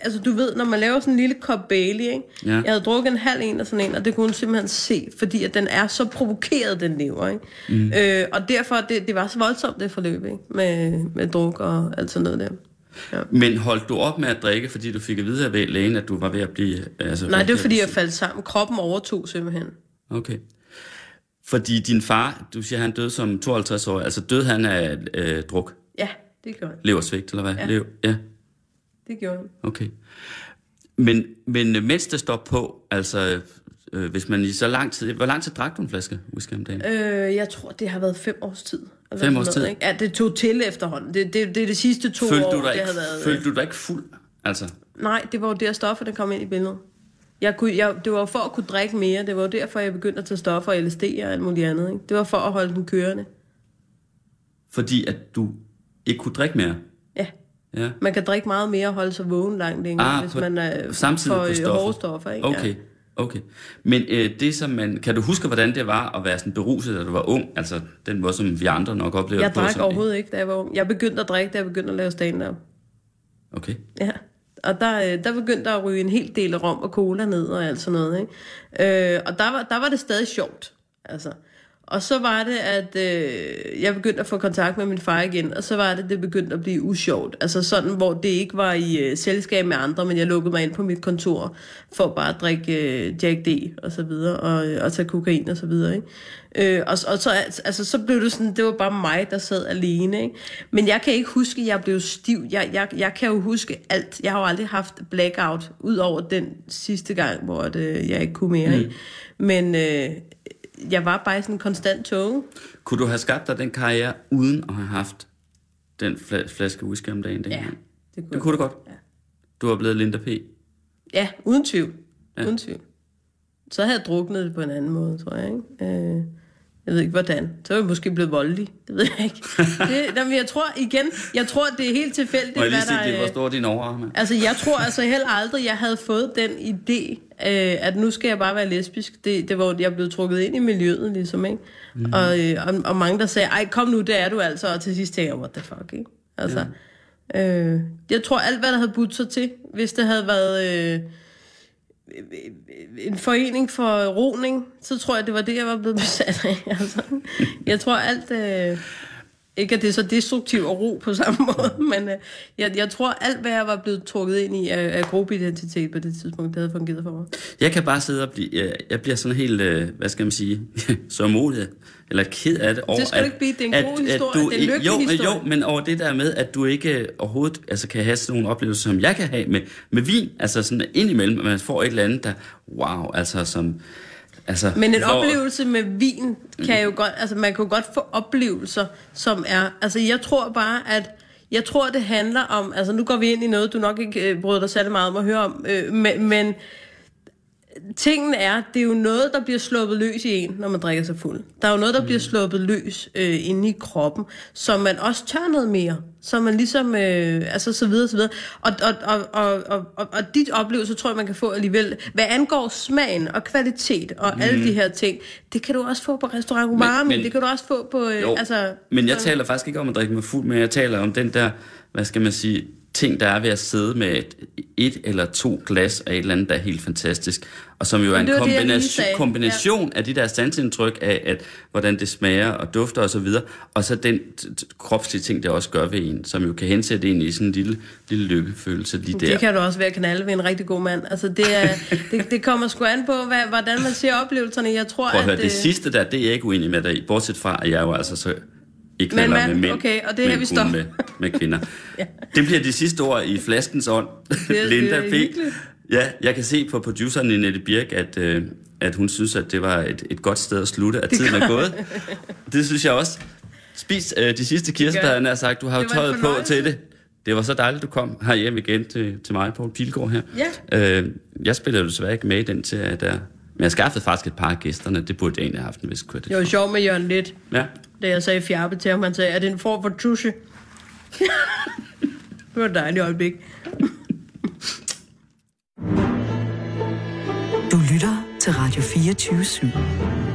altså du ved, når man laver sådan en lille kop Bailey, ikke? Ja. Jeg havde drukket en halv en og sådan en, og det kunne hun simpelthen se, fordi at den er så provokeret, den lever, ikke? Mm. Øh, og derfor, det, det var så voldsomt, det forløb, ikke? Med, med druk og alt sådan noget der. Ja. Men holdt du op med at drikke, fordi du fik at vide af lægen, at du var ved at blive... Altså, Nej, det var fordi, jeg faldt sammen. Kroppen overtog simpelthen. Okay. Fordi din far, du siger, han døde som 52 år, altså døde han af øh, druk, Ja, det gjorde han. leversvigt, eller hvad? Ja. Lev, ja, Det gjorde han. okay. Men, men øh, mens det står på, altså øh, hvis man i så lang tid... Hvor lang tid drak du en flaske whisky om dagen? Øh, jeg tror, det har været fem års tid. Fem års noget, tid? Ikke? Ja, det tog til efterhånden. Det, det, det er de sidste to følte, år, du dig det ikke, har været... følte du dig ikke fuld? Altså, Nej, det var jo der stoffer, der kom ind i billedet. Jeg kunne, jeg, det var for at kunne drikke mere. Det var derfor, jeg begyndte at tage stoffer, LSD og alt muligt andet. Ikke? Det var for at holde den kørende. fordi at du ikke kunne drikke mere? Ja. Ja. Man kan drikke meget mere og holde sig vågen langt længere, Ah, hvis på- man er samtidig for på øh, stoffer. hårde stoffer. Ikke? Okay, Ja. okay. Men øh, det som man... Kan du huske, hvordan det var at være sådan beruset, da du var ung? Altså den måde, som vi andre nok oplever Jeg på. drak overhovedet ikke, da jeg var ung. Jeg begyndte at drikke, da jeg begyndte at lave stand-up. Okay. Ja. Og der, øh, der begyndte der at ryge en hel del rom og cola ned og alt sådan noget. Ikke? Øh, og der var, der var det stadig sjovt. Altså. Og så var det, at øh, jeg begyndte at få kontakt med min far igen, og så var det, det begyndte at blive usjovt. Altså sådan, hvor det ikke var i øh, selskab med andre, men jeg lukkede mig ind på mit kontor for bare at drikke øh, Jack D og så videre, og, øh, og tage kokain og så videre. Ikke? Øh, og, og så, altså, så blev det sådan, det var bare mig, der sad alene. Ikke? Men jeg kan ikke huske, at jeg blev stiv. Jeg, jeg, jeg kan jo huske alt. Jeg har jo aldrig haft blackout, ud over den sidste gang, hvor det, jeg ikke kunne mere. Mm. Ikke? Men øh, jeg var bare i sådan en konstant tog. Kunne du have skabt dig den karriere, uden at have haft den fla- flaske whisky om dagen? dengang? det kunne, Det kunne du godt? Ja. Du var blevet Linda P. Ja, uden tvivl. Ja. Ja. Uden tvivl. Så havde jeg druknet det på en anden måde, tror jeg. Ikke? Øh, jeg ved ikke, hvordan. Så er jeg måske blevet voldelig. Det ved jeg ikke. Det, jamen, jeg tror igen, jeg tror, det er helt tilfældigt, Må jeg lige hvad se, der det, hvor er. stor din overarm er? Altså, jeg tror altså heller aldrig, jeg havde fået den idé, øh, at nu skal jeg bare være lesbisk. Det, det var, jeg blev trukket ind i miljøet, ligesom, ikke? Mm. Og, øh, og, og mange, der sagde, ej, kom nu, det er du altså. Og til sidst tænkte jeg, what the fuck, ikke? Altså, ja. øh, jeg tror, alt, hvad der havde budt sig til, hvis det havde været... Øh, en forening for roning, så tror jeg, det var det, jeg var blevet besat af. Altså, jeg tror alt... Øh, ikke at det er så destruktivt at ro på samme måde, men øh, jeg, jeg tror alt, hvad jeg var blevet trukket ind i af, af gruppeidentitet på det tidspunkt, det havde fungeret for mig. Jeg kan bare sidde og blive... Jeg, jeg bliver sådan helt, øh, hvad skal man sige, så modig, eller ked af det over... Det skal du ikke blive, det er en god historie, det er en lykkelig jo, historie. Jo, men over det der med, at du ikke øh, overhovedet altså, kan have sådan nogle oplevelser, som jeg kan have med, med vin, altså sådan indimellem, at man får et eller andet, der... Wow, altså som... Altså, Men en hvor- oplevelse med vin kan jo godt, altså man kan jo godt få oplevelser, som er, altså jeg tror bare, at jeg tror, det handler om, altså nu går vi ind i noget, du nok ikke øh, bryder dig særlig meget om at høre om, øh, men, men tingen er, det er jo noget, der bliver sluppet løs i en, når man drikker sig fuld. Der er jo noget, der bliver sluppet løs øh, inde i kroppen, så man også tør noget mere. Så man ligesom, øh, altså så videre, så videre. Og, og, og, og, og, og, og dit oplevelse, tror jeg, man kan få alligevel. Hvad angår smagen og kvalitet og mm. alle de her ting, det kan du også få på restaurant Umami, men- det kan du også få på, øh, Jo, altså... men jeg taler faktisk ikke om at drikke mig fuld, men jeg taler om den der, hvad skal man sige, ting, der er ved at sidde med et, et eller to glas af et eller andet, der er helt fantastisk, og som jo er en det var det, kombination, kombination ja. af de der sansindtryk af, at, hvordan det smager og dufter og så videre, og så den kropslige ting, det også gør ved en, som jo kan hensætte en i sådan en lille, lille lykkefølelse lige der. Det kan du også være knalde ved en rigtig god mand. Altså, det, er, det, det kommer sgu an på, hvad, hvordan man ser oplevelserne. Jeg tror, Prøv at høre, at... det øh, sidste der, det er jeg ikke uenig med dig i, bortset fra, at jeg jo altså så ikke Men mand, med mænd, okay, og det er her, vi stopper. med, med kvinder. Ja. Det bliver de sidste ord i flaskens ånd. Linda det er P. hyggeligt. Ja, jeg kan se på produceren i Nette Birk, at, øh, at hun synes, at det var et, et godt sted at slutte, at tiden er gået. Det synes jeg også. Spis øh, de sidste kirsebær, han har sagt. Du har jo Det tøjet på til det. Det var så dejligt, du kom her hjem igen til, til mig, Poul Pilgaard her. Ja. Øh, jeg spiller jo desværre ikke med i den til, at der... Men jeg skaffede faktisk et par af gæsterne. Det burde jeg egentlig have haft en vis kvært. Det var sjovt med Jørgen Lidt, Ja da jeg sagde fjerpe til ham. Han sagde, er det en form for tusche? det var et dejligt øjeblik. Du lytter til Radio 24 /7.